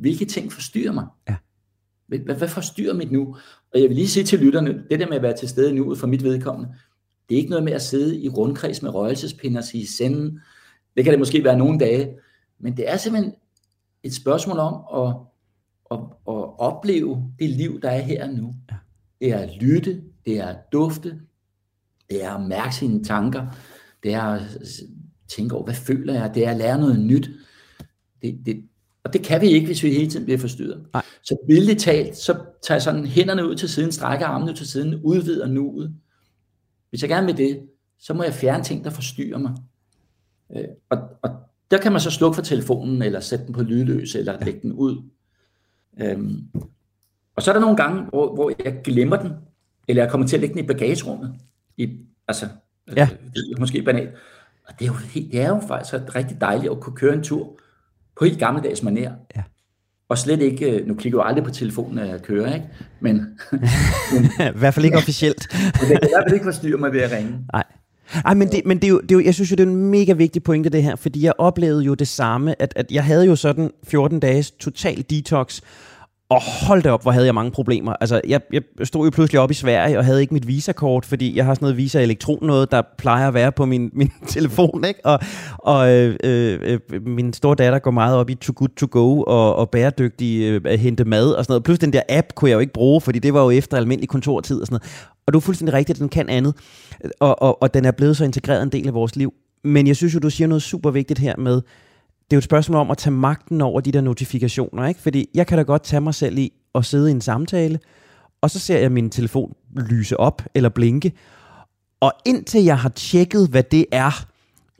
hvilke ting forstyrrer mig. Ja. Hvad, hvad forstyrrer mit nu? Og jeg vil lige sige til lytterne, det der med at være til stede nuet for mit vedkommende, det er ikke noget med at sidde i rundkreds med røgelsespinder og sige senden. Det kan det måske være nogle dage, men det er simpelthen et spørgsmål om at, at, at opleve det liv, der er her og nu. Ja. Det er at lytte, det er at dufte, det er at mærke sine tanker, det er at tænke over, hvad føler jeg, det er at lære noget nyt. Det, det, og det kan vi ikke, hvis vi hele tiden bliver forstyrret. Nej. Så billigt talt, så tager jeg sådan hænderne ud til siden, strækker armene ud til siden, udvider nuet. Hvis jeg gerne vil det, så må jeg fjerne ting, der forstyrrer mig. Øh, og, og der kan man så slukke for telefonen, eller sætte den på lydløs, eller lægge den ud. Øhm, og så er der nogle gange, hvor, hvor jeg glemmer den, eller jeg kommer til at lægge den i bagagerummet. I, altså, ja. øh, måske banalt. Og det er, jo, det er jo faktisk rigtig dejligt at kunne køre en tur på helt gammeldags manér. Ja. Og slet ikke, øh, nu klikker jeg jo aldrig på telefonen, når jeg kører, ikke? Men, men I hvert fald ikke officielt. det kan i hvert fald ikke forstyrre mig ved at ringe. Nej. Ej, men, det, men det er, jo, det er jo, jeg synes jo, det er en mega vigtig pointe det her, fordi jeg oplevede jo det samme, at, at jeg havde jo sådan 14 dages total detox, og hold da op, hvor havde jeg mange problemer. Altså, jeg, jeg stod jo pludselig op i Sverige og havde ikke mit visakort, fordi jeg har sådan noget Visa Elektron noget, der plejer at være på min, min telefon, ikke? Og, og øh, øh, øh, min store datter går meget op i Too Good To Go og, og bæredygtig øh, at hente mad og sådan noget. Plus den der app kunne jeg jo ikke bruge, fordi det var jo efter almindelig kontortid og sådan noget. Og du er fuldstændig rigtigt, at den kan andet. Og, og, og den er blevet så integreret en del af vores liv. Men jeg synes jo, du siger noget super vigtigt her med, det er jo et spørgsmål om at tage magten over de der notifikationer, ikke? Fordi jeg kan da godt tage mig selv i at sidde i en samtale, og så ser jeg min telefon lyse op eller blinke, og indtil jeg har tjekket, hvad det er,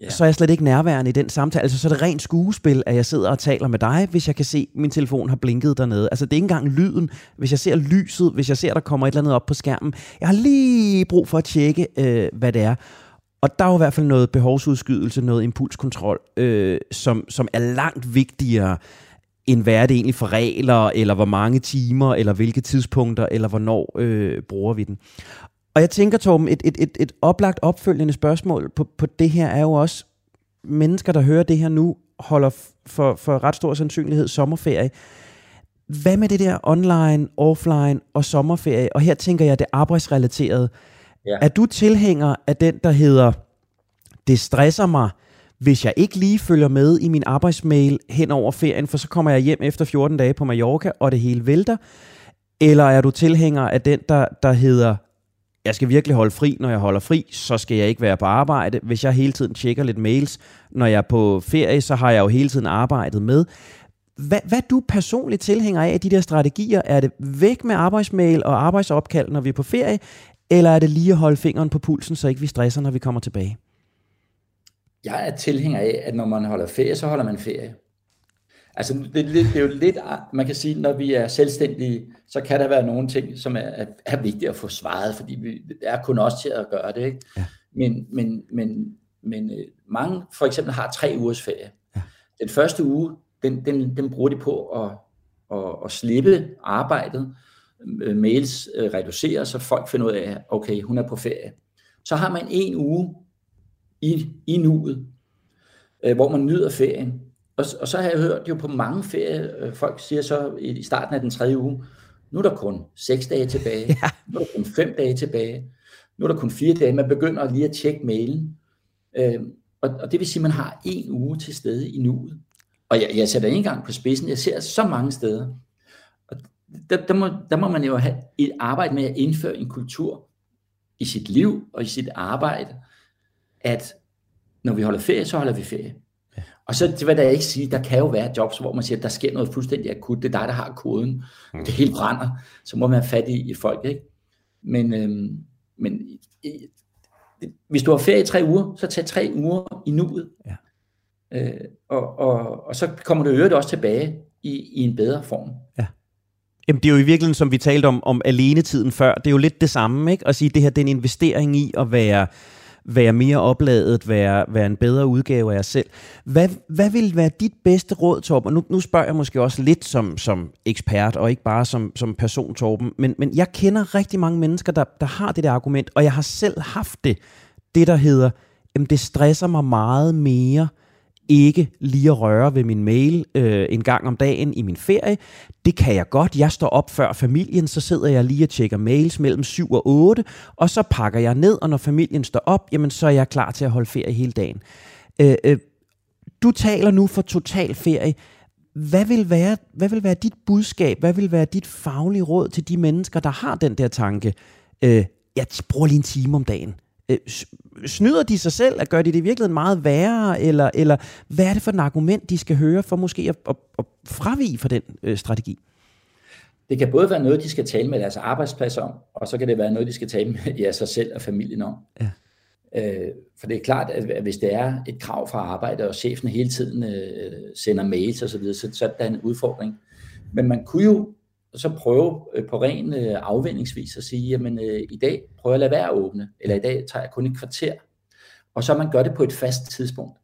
yeah. så er jeg slet ikke nærværende i den samtale. Altså, så er det rent skuespil, at jeg sidder og taler med dig, hvis jeg kan se, at min telefon har blinket dernede. Altså, det er ikke engang lyden. Hvis jeg ser lyset, hvis jeg ser, at der kommer et eller andet op på skærmen. Jeg har lige brug for at tjekke, øh, hvad det er. Og der er jo i hvert fald noget behovsudskydelse, noget impulskontrol, øh, som, som er langt vigtigere end hvad er det egentlig for regler, eller hvor mange timer, eller hvilke tidspunkter, eller hvornår øh, bruger vi den. Og jeg tænker, Torben, et, et, et, et oplagt opfølgende spørgsmål på, på det her er jo også, mennesker, der hører det her nu, holder for, for ret stor sandsynlighed sommerferie. Hvad med det der online, offline og sommerferie? Og her tænker jeg det arbejdsrelaterede. Ja. Er du tilhænger af den, der hedder, det stresser mig, hvis jeg ikke lige følger med i min arbejdsmail hen over ferien, for så kommer jeg hjem efter 14 dage på Mallorca, og det hele vælter? Eller er du tilhænger af den, der, der hedder, jeg skal virkelig holde fri, når jeg holder fri, så skal jeg ikke være på arbejde. Hvis jeg hele tiden tjekker lidt mails, når jeg er på ferie, så har jeg jo hele tiden arbejdet med. Hvad, hvad du personligt tilhænger af, af, de der strategier? Er det væk med arbejdsmail og arbejdsopkald, når vi er på ferie? Eller er det lige at holde fingeren på pulsen, så ikke vi stresser, når vi kommer tilbage? Jeg er tilhænger af, at når man holder ferie, så holder man ferie. Altså, det, det, det er jo lidt, man kan sige, når vi er selvstændige, så kan der være nogle ting, som er, er, er vigtige at få svaret, fordi vi, er kun os til at gøre det. Ikke? Ja. Men, men, men, men øh, mange for eksempel har tre ugers ferie. Ja. Den første uge, den, den, den bruger de på at, at, at slippe arbejdet, mails øh, reduceres, så folk finder ud af, okay, hun er på ferie. Så har man en uge i, i nuet, øh, hvor man nyder ferien. Og, og så har jeg hørt jo på mange ferie, øh, folk siger så i, starten af den tredje uge, nu er der kun seks dage tilbage, ja. nu er der kun fem dage tilbage, nu er der kun fire dage. Man begynder lige at tjekke mailen. Øh, og, og det vil sige, at man har en uge til stede i nuet. Og jeg, jeg sætter ikke engang på spidsen, jeg ser så mange steder, der, der, må, der må man jo have et arbejde med at indføre en kultur i sit liv og i sit arbejde, at når vi holder ferie, så holder vi ferie. Ja. Og så det vil jeg ikke sige, der kan jo være jobs, hvor man siger, der sker noget fuldstændig akut, det er dig, der har koden, mm. det hele brænder, så må man have fat i, i folk, ikke? Men, øhm, men hvis du har ferie i tre uger, så tag tre uger i nuet. Ja. Øh, og, og, og så kommer du øvrigt også tilbage i, i en bedre form. Ja. Jamen, det er jo i virkeligheden, som vi talte om, om alenetiden før, det er jo lidt det samme, ikke? At sige, det her det er en investering i at være, være mere opladet, være, være en bedre udgave af jer selv. Hvad, hvad vil være dit bedste råd, Torben? Og nu, nu spørger jeg måske også lidt som, som ekspert, og ikke bare som, som person, Torben. Men, men jeg kender rigtig mange mennesker, der, der har det der argument, og jeg har selv haft det. Det, der hedder, jamen det stresser mig meget mere, ikke lige at røre ved min mail øh, en gang om dagen i min ferie. Det kan jeg godt. Jeg står op før familien, så sidder jeg lige og tjekker mails mellem 7 og 8, og så pakker jeg ned, og når familien står op, jamen så er jeg klar til at holde ferie hele dagen. Øh, øh, du taler nu for total ferie. Hvad vil, være, hvad vil være dit budskab? Hvad vil være dit faglige råd til de mennesker, der har den der tanke? Øh, jeg bruger lige en time om dagen. Øh, snyder de sig selv? Gør de det i virkeligheden meget værre? Eller, eller hvad er det for et argument, de skal høre for måske at, at, at fravige for den øh, strategi? Det kan både være noget, de skal tale med deres arbejdsplads om, og så kan det være noget, de skal tale med ja, sig selv og familien om. Ja. Øh, for det er klart, at hvis det er et krav fra arbejde, og chefen hele tiden øh, sender mails osv., så, så er det en udfordring. Men man kunne jo så prøve øh, på ren øh, afvendingsvis at sige, jamen øh, i dag prøver jeg at lade være at åbne, eller i dag tager jeg kun et kvarter. Og så man gør det på et fast tidspunkt.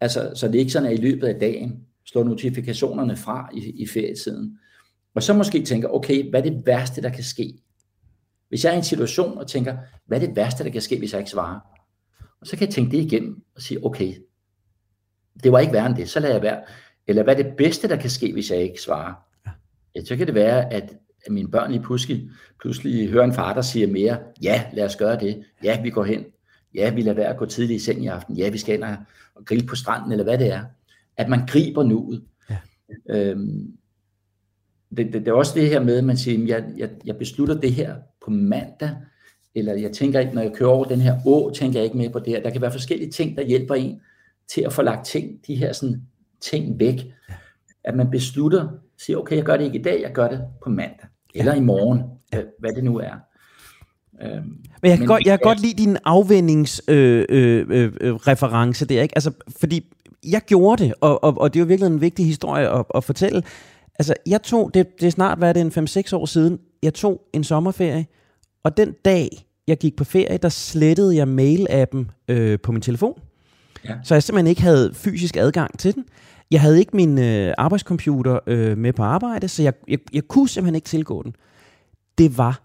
Altså, så det er ikke sådan, at i løbet af dagen slår notifikationerne fra i, i ferietiden. Og så måske tænker, okay, hvad er det værste, der kan ske? Hvis jeg er i en situation og tænker, hvad er det værste, der kan ske, hvis jeg ikke svarer? Og så kan jeg tænke det igennem og sige, okay, det var ikke værre end det, så lader jeg være. Eller hvad er det bedste, der kan ske, hvis jeg ikke svarer? Ja, så kan det være, at mine børn lige pludselig, pludselig hører en far, der siger mere, ja, lad os gøre det. Ja, vi går hen. Ja, vi lader være at gå tidligt i seng i aften. Ja, vi skal ind og grille på stranden, eller hvad det er. At man griber nuet. Ja. Øhm, det, det, det er også det her med, at man siger, jeg, jeg, jeg beslutter det her på mandag, eller jeg tænker ikke, når jeg kører over den her å, tænker jeg ikke mere på det her. Der kan være forskellige ting, der hjælper en til at få lagt ting, de her sådan, ting væk. Ja. At man beslutter, siger, okay, jeg gør det ikke i dag, jeg gør det på mandag, eller ja. i morgen, ja. hvad det nu er. Øhm, men jeg kan, men, godt, jeg kan godt lide din afvendingsreference øh, øh, øh, der, ikke? Altså, fordi jeg gjorde det, og, og, og det er jo virkelig en vigtig historie at, at fortælle. Altså, jeg tog, det, det er snart, hvad er det, en 5-6 år siden, jeg tog en sommerferie, og den dag, jeg gik på ferie, der slettede jeg mail-appen øh, på min telefon. Ja. Så jeg simpelthen ikke havde fysisk adgang til den. Jeg havde ikke min øh, arbejdscomputer øh, med på arbejde, så jeg, jeg, jeg kunne simpelthen ikke tilgå den. Det var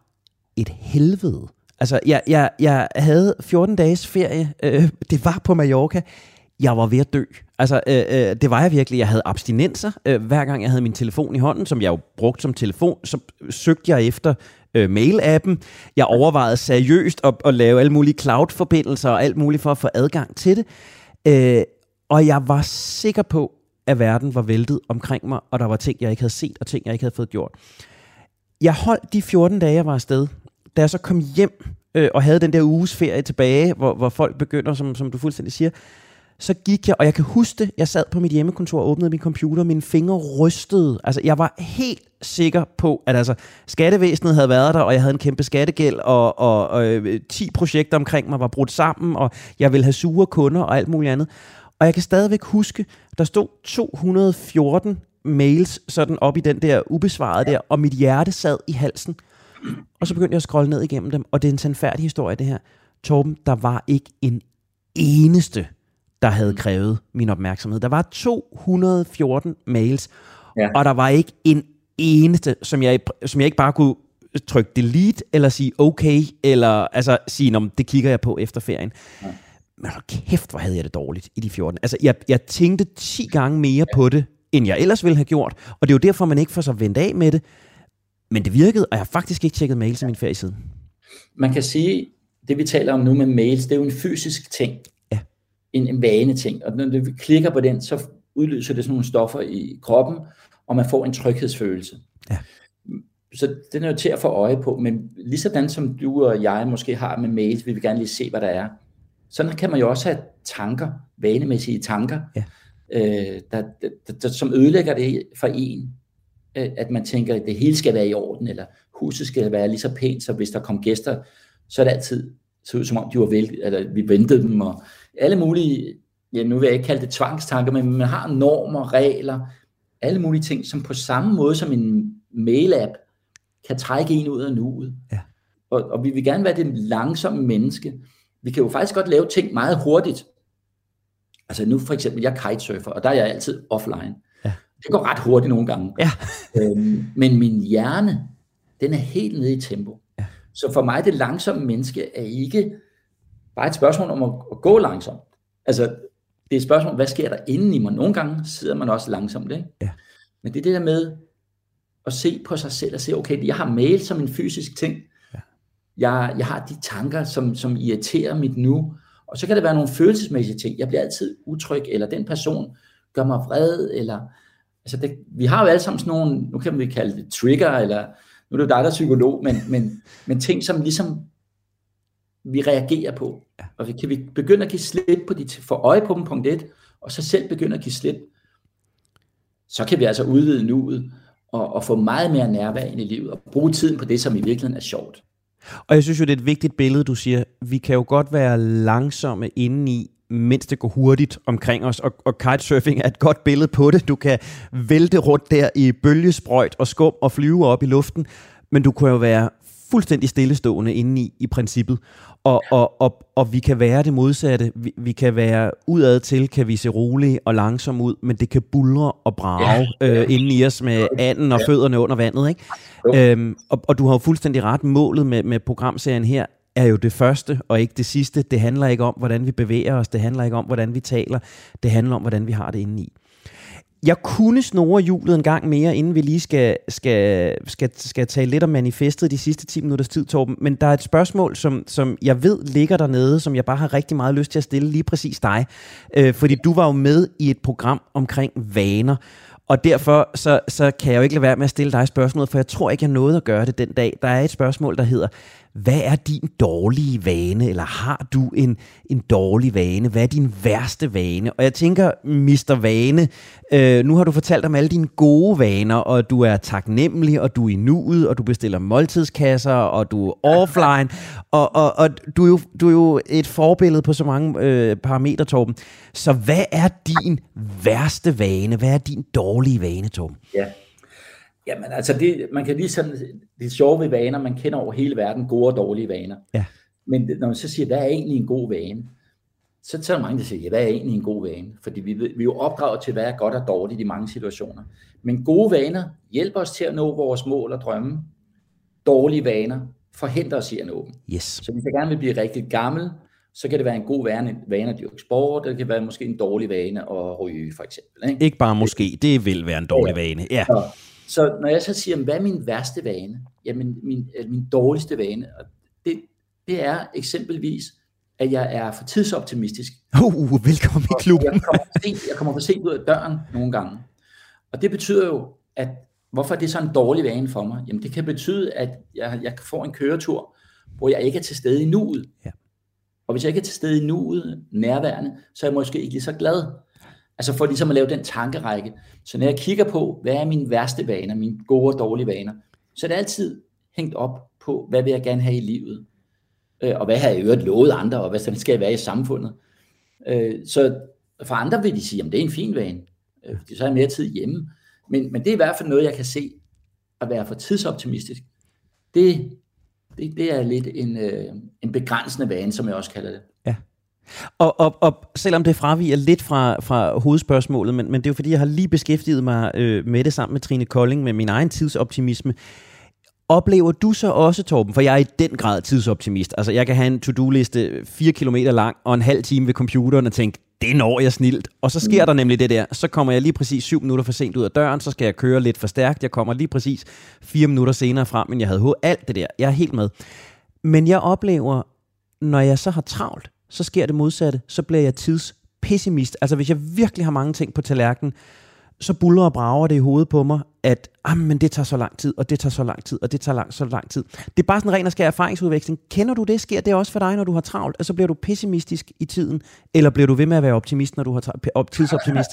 et helvede. Altså, jeg, jeg, jeg havde 14 dages ferie. Øh, det var på Mallorca. Jeg var ved at dø. Altså, øh, øh, det var jeg virkelig. Jeg havde abstinenser. Øh, hver gang jeg havde min telefon i hånden, som jeg jo brugte som telefon, så søgte jeg efter øh, mail-appen. Jeg overvejede seriøst at, at lave alle mulige cloud-forbindelser og alt muligt for at få adgang til det. Øh, og jeg var sikker på, at verden var væltet omkring mig, og der var ting, jeg ikke havde set, og ting, jeg ikke havde fået gjort. Jeg holdt de 14 dage, jeg var afsted. Da jeg så kom hjem øh, og havde den der uges ferie tilbage, hvor, hvor folk begynder, som, som du fuldstændig siger, så gik jeg, og jeg kan huske det, jeg sad på mit hjemmekontor og åbnede min computer, mine fingre rystede. Altså, jeg var helt sikker på, at altså, skattevæsenet havde været der, og jeg havde en kæmpe skattegæld, og, og, og øh, 10 projekter omkring mig var brudt sammen, og jeg ville have sure kunder og alt muligt andet. Og jeg kan stadigvæk huske, der stod 214 mails sådan op i den der ubesvarede der, og mit hjerte sad i halsen. Og så begyndte jeg at scrolle ned igennem dem, og det er en sandfærdig historie, det her. Torben, der var ikke en eneste, der havde krævet min opmærksomhed. Der var 214 mails, ja. og der var ikke en eneste, som jeg, som jeg ikke bare kunne trykke delete, eller sige okay, eller altså sige, det kigger jeg på efter ferien. Ja men hold kæft, hvor havde jeg det dårligt i de 14. Altså, jeg, jeg tænkte 10 gange mere på det, end jeg ellers ville have gjort. Og det er jo derfor, man ikke får så vendt af med det. Men det virkede, og jeg har faktisk ikke tjekket mails i min ferie siden. Man kan sige, det vi taler om nu med mails, det er jo en fysisk ting. Ja. En, en vane ting. Og når vi klikker på den, så udløser det sådan nogle stoffer i kroppen, og man får en tryghedsfølelse. Ja. så den er jo til at få øje på, men lige sådan som du og jeg måske har med mails, vi vil gerne lige se, hvad der er. Sådan kan man jo også have tanker, vanemæssige tanker, ja. øh, der, der, der, som ødelægger det for en. Øh, at man tænker, at det hele skal være i orden, eller huset skal være lige så pænt, så hvis der kom gæster, så er det altid så ud som om, de var vel, eller vi ventede dem, og alle mulige, ja, nu vil jeg ikke kalde det tvangstanker, men man har normer, regler, alle mulige ting, som på samme måde som en mail-app, kan trække en ud af nuet. Ja. Og, og vi vil gerne være det langsomme menneske. Vi kan jo faktisk godt lave ting meget hurtigt. Altså nu for eksempel, jeg kitesurfer, og der er jeg altid offline. Ja. Det går ret hurtigt nogle gange. Ja. øhm, men min hjerne, den er helt nede i tempo. Ja. Så for mig, det langsomme menneske er ikke bare et spørgsmål om at, at gå langsomt. Altså, det er et spørgsmål, hvad sker der inden i mig? Nogle gange sidder man også langsomt, ikke? Ja. Men det er det der med at se på sig selv og se, okay, jeg har mail som en fysisk ting. Jeg, jeg har de tanker, som, som irriterer mit nu. Og så kan det være nogle følelsesmæssige ting. Jeg bliver altid utryg, eller den person gør mig vred, eller altså det, vi har jo alle sammen sådan nogle, nu kan vi kalde det trigger, eller nu er det jo dig, der er psykolog, men, men, men ting, som ligesom vi reagerer på. Og kan vi begynde at give slip på de, få øje på dem, punkt 1, og så selv begynde at give slip, så kan vi altså udvide nuet, og, og få meget mere nærvær ind i livet, og bruge tiden på det, som i virkeligheden er sjovt. Og jeg synes jo, det er et vigtigt billede, du siger. Vi kan jo godt være langsomme indeni, mens det går hurtigt omkring os, og, og kitesurfing er et godt billede på det. Du kan vælte rundt der i bølgesprøjt og skum og flyve op i luften, men du kan jo være fuldstændig stillestående indeni i princippet. Og, og, og, og vi kan være det modsatte. Vi, vi kan være udad til, kan vi se rolige og langsom ud, men det kan bulre og brage ja. øh, inden i os med anden og fødderne under vandet. Ikke? Øhm, og, og du har jo fuldstændig ret. Målet med, med programserien her er jo det første og ikke det sidste. Det handler ikke om, hvordan vi bevæger os. Det handler ikke om, hvordan vi taler. Det handler om, hvordan vi har det indeni. Jeg kunne snore hjulet en gang mere, inden vi lige skal, skal, skal, skal tale lidt om manifestet de sidste 10 minutters tid, Torben. Men der er et spørgsmål, som, som jeg ved ligger dernede, som jeg bare har rigtig meget lyst til at stille lige præcis dig. Øh, fordi du var jo med i et program omkring vaner. Og derfor så, så kan jeg jo ikke lade være med at stille dig spørgsmålet, for jeg tror ikke, jeg nåede at gøre det den dag. Der er et spørgsmål, der hedder, hvad er din dårlige vane, eller har du en, en dårlig vane? Hvad er din værste vane? Og jeg tænker, Mr. Vane, øh, nu har du fortalt om alle dine gode vaner, og du er taknemmelig, og du er i nuet, og du bestiller måltidskasser, og du er offline, og, og, og du, er jo, du er jo et forbillede på så mange øh, parametre, Torben. Så hvad er din værste vane? Hvad er din dårlige vane, Torben? Ja. Jamen altså, det, man kan lige sådan, det sjove ved vaner, man kender over hele verden gode og dårlige vaner. Ja. Men når man så siger, hvad er egentlig en god vane? Så, så er der mange, der siger, ja, hvad er egentlig en god vane? Fordi vi, vi er jo opdraget til, hvad er godt og dårligt i mange situationer. Men gode vaner hjælper os til at nå vores mål og drømme. Dårlige vaner forhindrer os i at nå dem. Yes. Så hvis jeg gerne vil blive rigtig gammel, så kan det være en god vane, vane at dyrke sport, det kan være måske en dårlig vane at ryge, for eksempel. Ikke, ikke bare måske, det vil være en dårlig ja. vane. Ja. Så, så når jeg så siger, hvad er min værste vane? Jamen, min, min dårligste vane, og det, det er eksempelvis, at jeg er for tidsoptimistisk. Uh, velkommen i klubben. Jeg kommer, for sent, jeg kommer for sent ud af døren nogle gange. Og det betyder jo, at hvorfor er det så en dårlig vane for mig? Jamen det kan betyde, at jeg, jeg får en køretur, hvor jeg ikke er til stede i nuet. Ja. Og hvis jeg ikke er til stede i nuet, nærværende, så er jeg måske ikke lige så glad. Altså for ligesom at lave den tankerække. Så når jeg kigger på, hvad er mine værste vaner, mine gode og dårlige vaner, så er det altid hængt op på, hvad vil jeg gerne have i livet. Øh, og hvad har jeg i øvrigt lovet andre, og hvad skal jeg være i samfundet. Øh, så for andre vil de sige, at det er en fin vane, øh, fordi så er jeg mere tid hjemme. Men, men det er i hvert fald noget, jeg kan se, at være for tidsoptimistisk. Det, det, det er lidt en, øh, en begrænsende vane, som jeg også kalder det. Og, og, og selvom det fraviger lidt fra, fra hovedspørgsmålet, men, men det er jo fordi, jeg har lige beskæftiget mig øh, med det sammen med Trine Kolding, med min egen tidsoptimisme. Oplever du så også, Torben, for jeg er i den grad tidsoptimist. Altså, jeg kan have en to-do-liste 4 km lang og en halv time ved computeren og tænke, det når jeg snilt. Og så sker mm. der nemlig det der. Så kommer jeg lige præcis syv minutter for sent ud af døren, så skal jeg køre lidt for stærkt. Jeg kommer lige præcis fire minutter senere frem, men jeg havde håbet alt det der. Jeg er helt med. Men jeg oplever, når jeg så har travlt, så sker det modsatte. Så bliver jeg tidspessimist. Altså hvis jeg virkelig har mange ting på tallerkenen, så buller og brager det i hovedet på mig, at ah, men det tager så lang tid, og det tager så lang tid, og det tager lang, så lang tid. Det er bare sådan en ren og skær erfaringsudveksling. Kender du det? Sker det også for dig, når du har travlt? Altså bliver du pessimistisk i tiden, eller bliver du ved med at være optimist, når du har travlt? Tidsoptimist?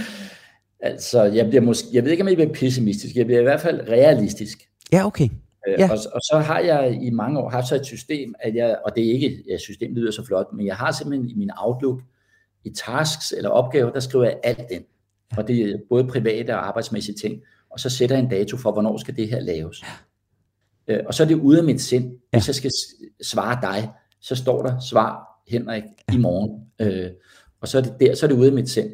altså, jeg, bliver måske, jeg ved ikke, om jeg bliver pessimistisk. Jeg bliver i hvert fald realistisk. Ja, okay. Øh, ja. Og, og så har jeg i mange år haft så et system, at jeg, og det er ikke, ja, systemet lyder så flot, men jeg har simpelthen i min Outlook, i tasks eller opgaver, der skriver jeg alt ind. Og det er både private og arbejdsmæssige ting. Og så sætter jeg en dato for, hvornår skal det her laves. Ja. Øh, og så er det ude af mit sind. Hvis jeg skal svare dig, så står der svar Henrik i morgen. Øh, og så er det der, så er det ude af mit sind.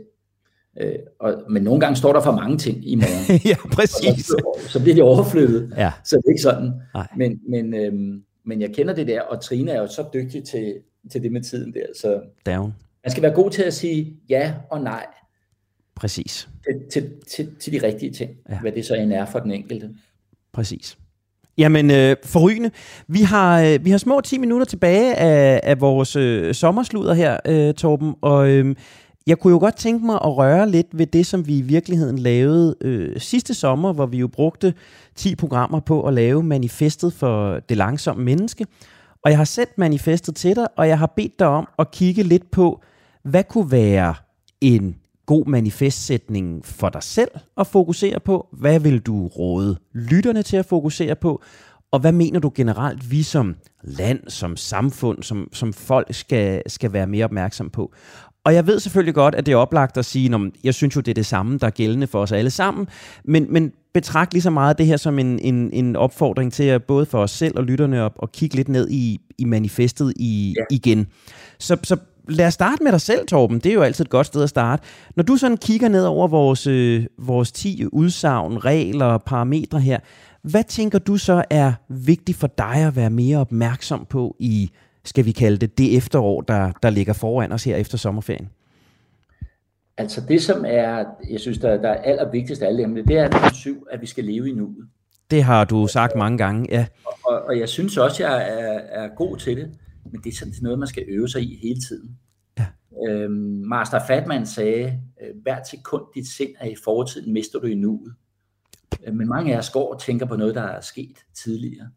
Øh, og, men nogle gange står der for mange ting i morgen. ja, præcis. Så, så bliver det overflyttet. Ja. Så det er ikke sådan. Nej. Men, men, øhm, men jeg kender det der, og Trine er jo så dygtig til, til det med tiden der. Så Down. man skal være god til at sige ja og nej. Præcis. Til, til, til, til de rigtige ting, ja. hvad det så end er for den enkelte. Præcis. Jamen, øh, forrygende. Vi har, øh, vi har små 10 minutter tilbage af, af vores øh, sommersluder her, øh, Torben, og øh, jeg kunne jo godt tænke mig at røre lidt ved det, som vi i virkeligheden lavede øh, sidste sommer, hvor vi jo brugte 10 programmer på at lave manifestet for det langsomme menneske. Og jeg har sendt manifestet til dig, og jeg har bedt dig om at kigge lidt på, hvad kunne være en god manifestsætning for dig selv at fokusere på? Hvad vil du råde lytterne til at fokusere på? Og hvad mener du generelt, vi som land, som samfund, som, som folk skal, skal være mere opmærksom på? Og jeg ved selvfølgelig godt, at det er oplagt at sige, at jeg synes jo, det er det samme, der er gældende for os alle sammen, men, men betragt lige så meget det her som en, en, en opfordring til at både for os selv og lytterne op og kigge lidt ned i, i manifestet i, ja. igen. Så, så lad os starte med dig selv, Torben. Det er jo altid et godt sted at starte. Når du sådan kigger ned over vores, øh, vores 10 udsagn, regler og parametre her, hvad tænker du så er vigtigt for dig at være mere opmærksom på i skal vi kalde det, det efterår, der, der ligger foran os her efter sommerferien? Altså det, som er, jeg synes, der, der er allervigtigst af alle emne, det er nummer syv, at vi skal leve i nuet. Det har du sagt mange gange, ja. Og, og, og jeg synes også, jeg er, er god til det, men det er sådan noget, man skal øve sig i hele tiden. Ja. Øhm, Master Fatman sagde, øh, hver sekund dit sind er i fortiden, mister du i nuet. Øh, men mange af os går og tænker på noget, der er sket tidligere.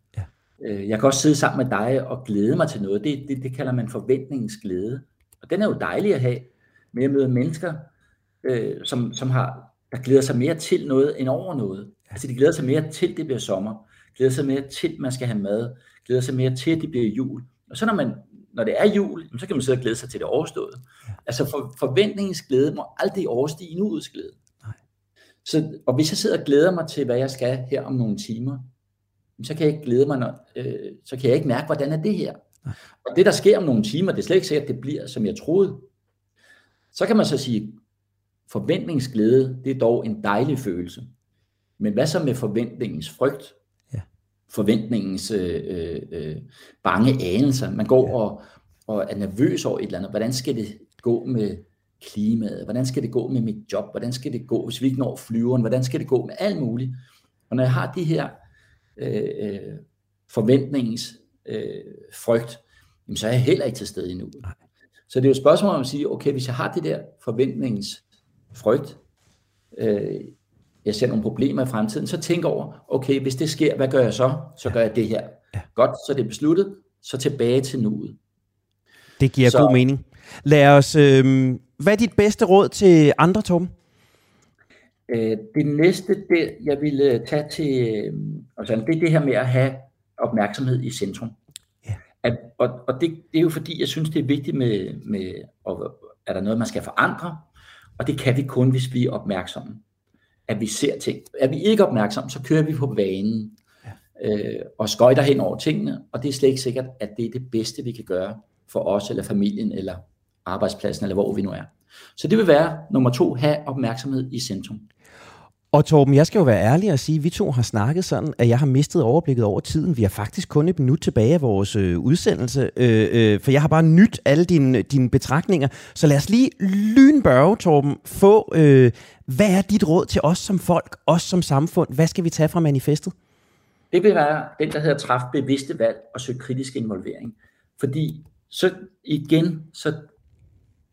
Øh, jeg kan også sidde sammen med dig og glæde mig til noget. Det, det, det kalder man forventningens glæde. Og den er jo dejlig at have, med at møde mennesker, øh, som, som har, der glæder sig mere til noget end over noget. Altså de glæder sig mere til, det bliver sommer. Glæder sig mere til, man skal have mad. Glæder sig mere til, det bliver jul. Og så når, man, når det er jul, så kan man sidde og glæde sig til det overstået. Altså for, forventningens glæde må aldrig overstige nuets glæde. Så, og hvis jeg sidder og glæder mig til, hvad jeg skal her om nogle timer, så kan jeg ikke glæde mig, når, øh, så kan jeg ikke mærke, hvordan er det her. Og det, der sker om nogle timer, det er slet ikke sikkert, at det bliver, som jeg troede. Så kan man så sige, forventningsglæde, det er dog en dejlig følelse. Men hvad så med forventningens frygt? Ja. Forventningens øh, øh, øh bange anelser. Man går ja. og, og er nervøs over et eller andet. Hvordan skal det gå med klimaet? Hvordan skal det gå med mit job? Hvordan skal det gå, hvis vi ikke når flyveren? Hvordan skal det gå med alt muligt? Og når jeg har de her øh, øh, forventningens øh, frygt, jamen, så er jeg heller ikke til stede endnu. Så det er jo et spørgsmål om at sige, okay, hvis jeg har det der forventningens frygt, øh, jeg ser nogle problemer i fremtiden, så tænk over, okay, hvis det sker, hvad gør jeg så? Så gør jeg det her. Ja. Godt, så det er besluttet, så tilbage til nuet. Det giver så, god mening. Lad os, øh, hvad er dit bedste råd til andre, Torben? Øh, det næste, det jeg ville tage til, øh, altså, det er det her med at have opmærksomhed i centrum. Ja. At, og og det, det er jo fordi, jeg synes, det er vigtigt med, med og, er der noget, man skal forandre, og det kan vi kun, hvis vi er opmærksomme. At vi ser ting. Er vi ikke opmærksomme, så kører vi på vanen ja. øh, og skøjter hen over tingene, og det er slet ikke sikkert, at det er det bedste, vi kan gøre for os, eller familien, eller arbejdspladsen, eller hvor vi nu er. Så det vil være nummer to, have opmærksomhed i centrum. Og Torben, jeg skal jo være ærlig og sige, at vi to har snakket sådan, at jeg har mistet overblikket over tiden. Vi har faktisk kun et minut tilbage af vores øh, udsendelse, øh, øh, for jeg har bare nyt alle dine, dine betragtninger. Så lad os lige lynbørge, Torben, få, øh, hvad er dit råd til os som folk, os som samfund? Hvad skal vi tage fra manifestet? Det vil være den, der hedder træf bevidste valg og søge kritisk involvering. Fordi så igen, så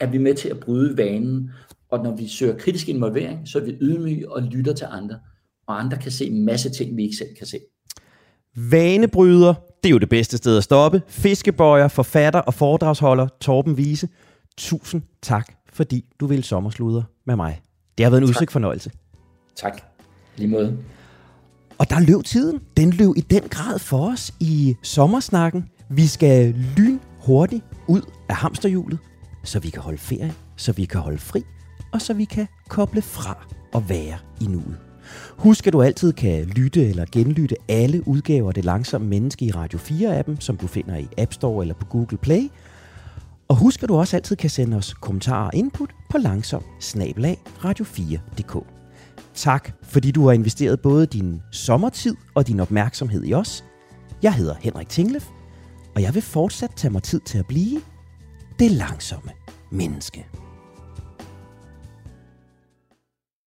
er vi med til at bryde vanen og når vi søger kritisk involvering, så er vi ydmyge og lytter til andre. Og andre kan se en masse ting, vi ikke selv kan se. Vanebryder, det er jo det bedste sted at stoppe. Fiskebøjer, forfatter og foredragsholder Torben Vise. Tusind tak, fordi du ville sommersluder med mig. Det har været en udsigt fornøjelse. Tak. Lige måde. Og der løb tiden. Den løb i den grad for os i sommersnakken. Vi skal lyn hurtigt ud af hamsterhjulet, så vi kan holde ferie, så vi kan holde fri, og så vi kan koble fra og være i nuet. Husk, at du altid kan lytte eller genlytte alle udgaver af Det Langsomme Menneske i Radio 4-appen, som du finder i App Store eller på Google Play. Og husk, at du også altid kan sende os kommentarer og input på langsom radio4.dk. Tak, fordi du har investeret både din sommertid og din opmærksomhed i os. Jeg hedder Henrik Tinglef, og jeg vil fortsat tage mig tid til at blive det langsomme menneske.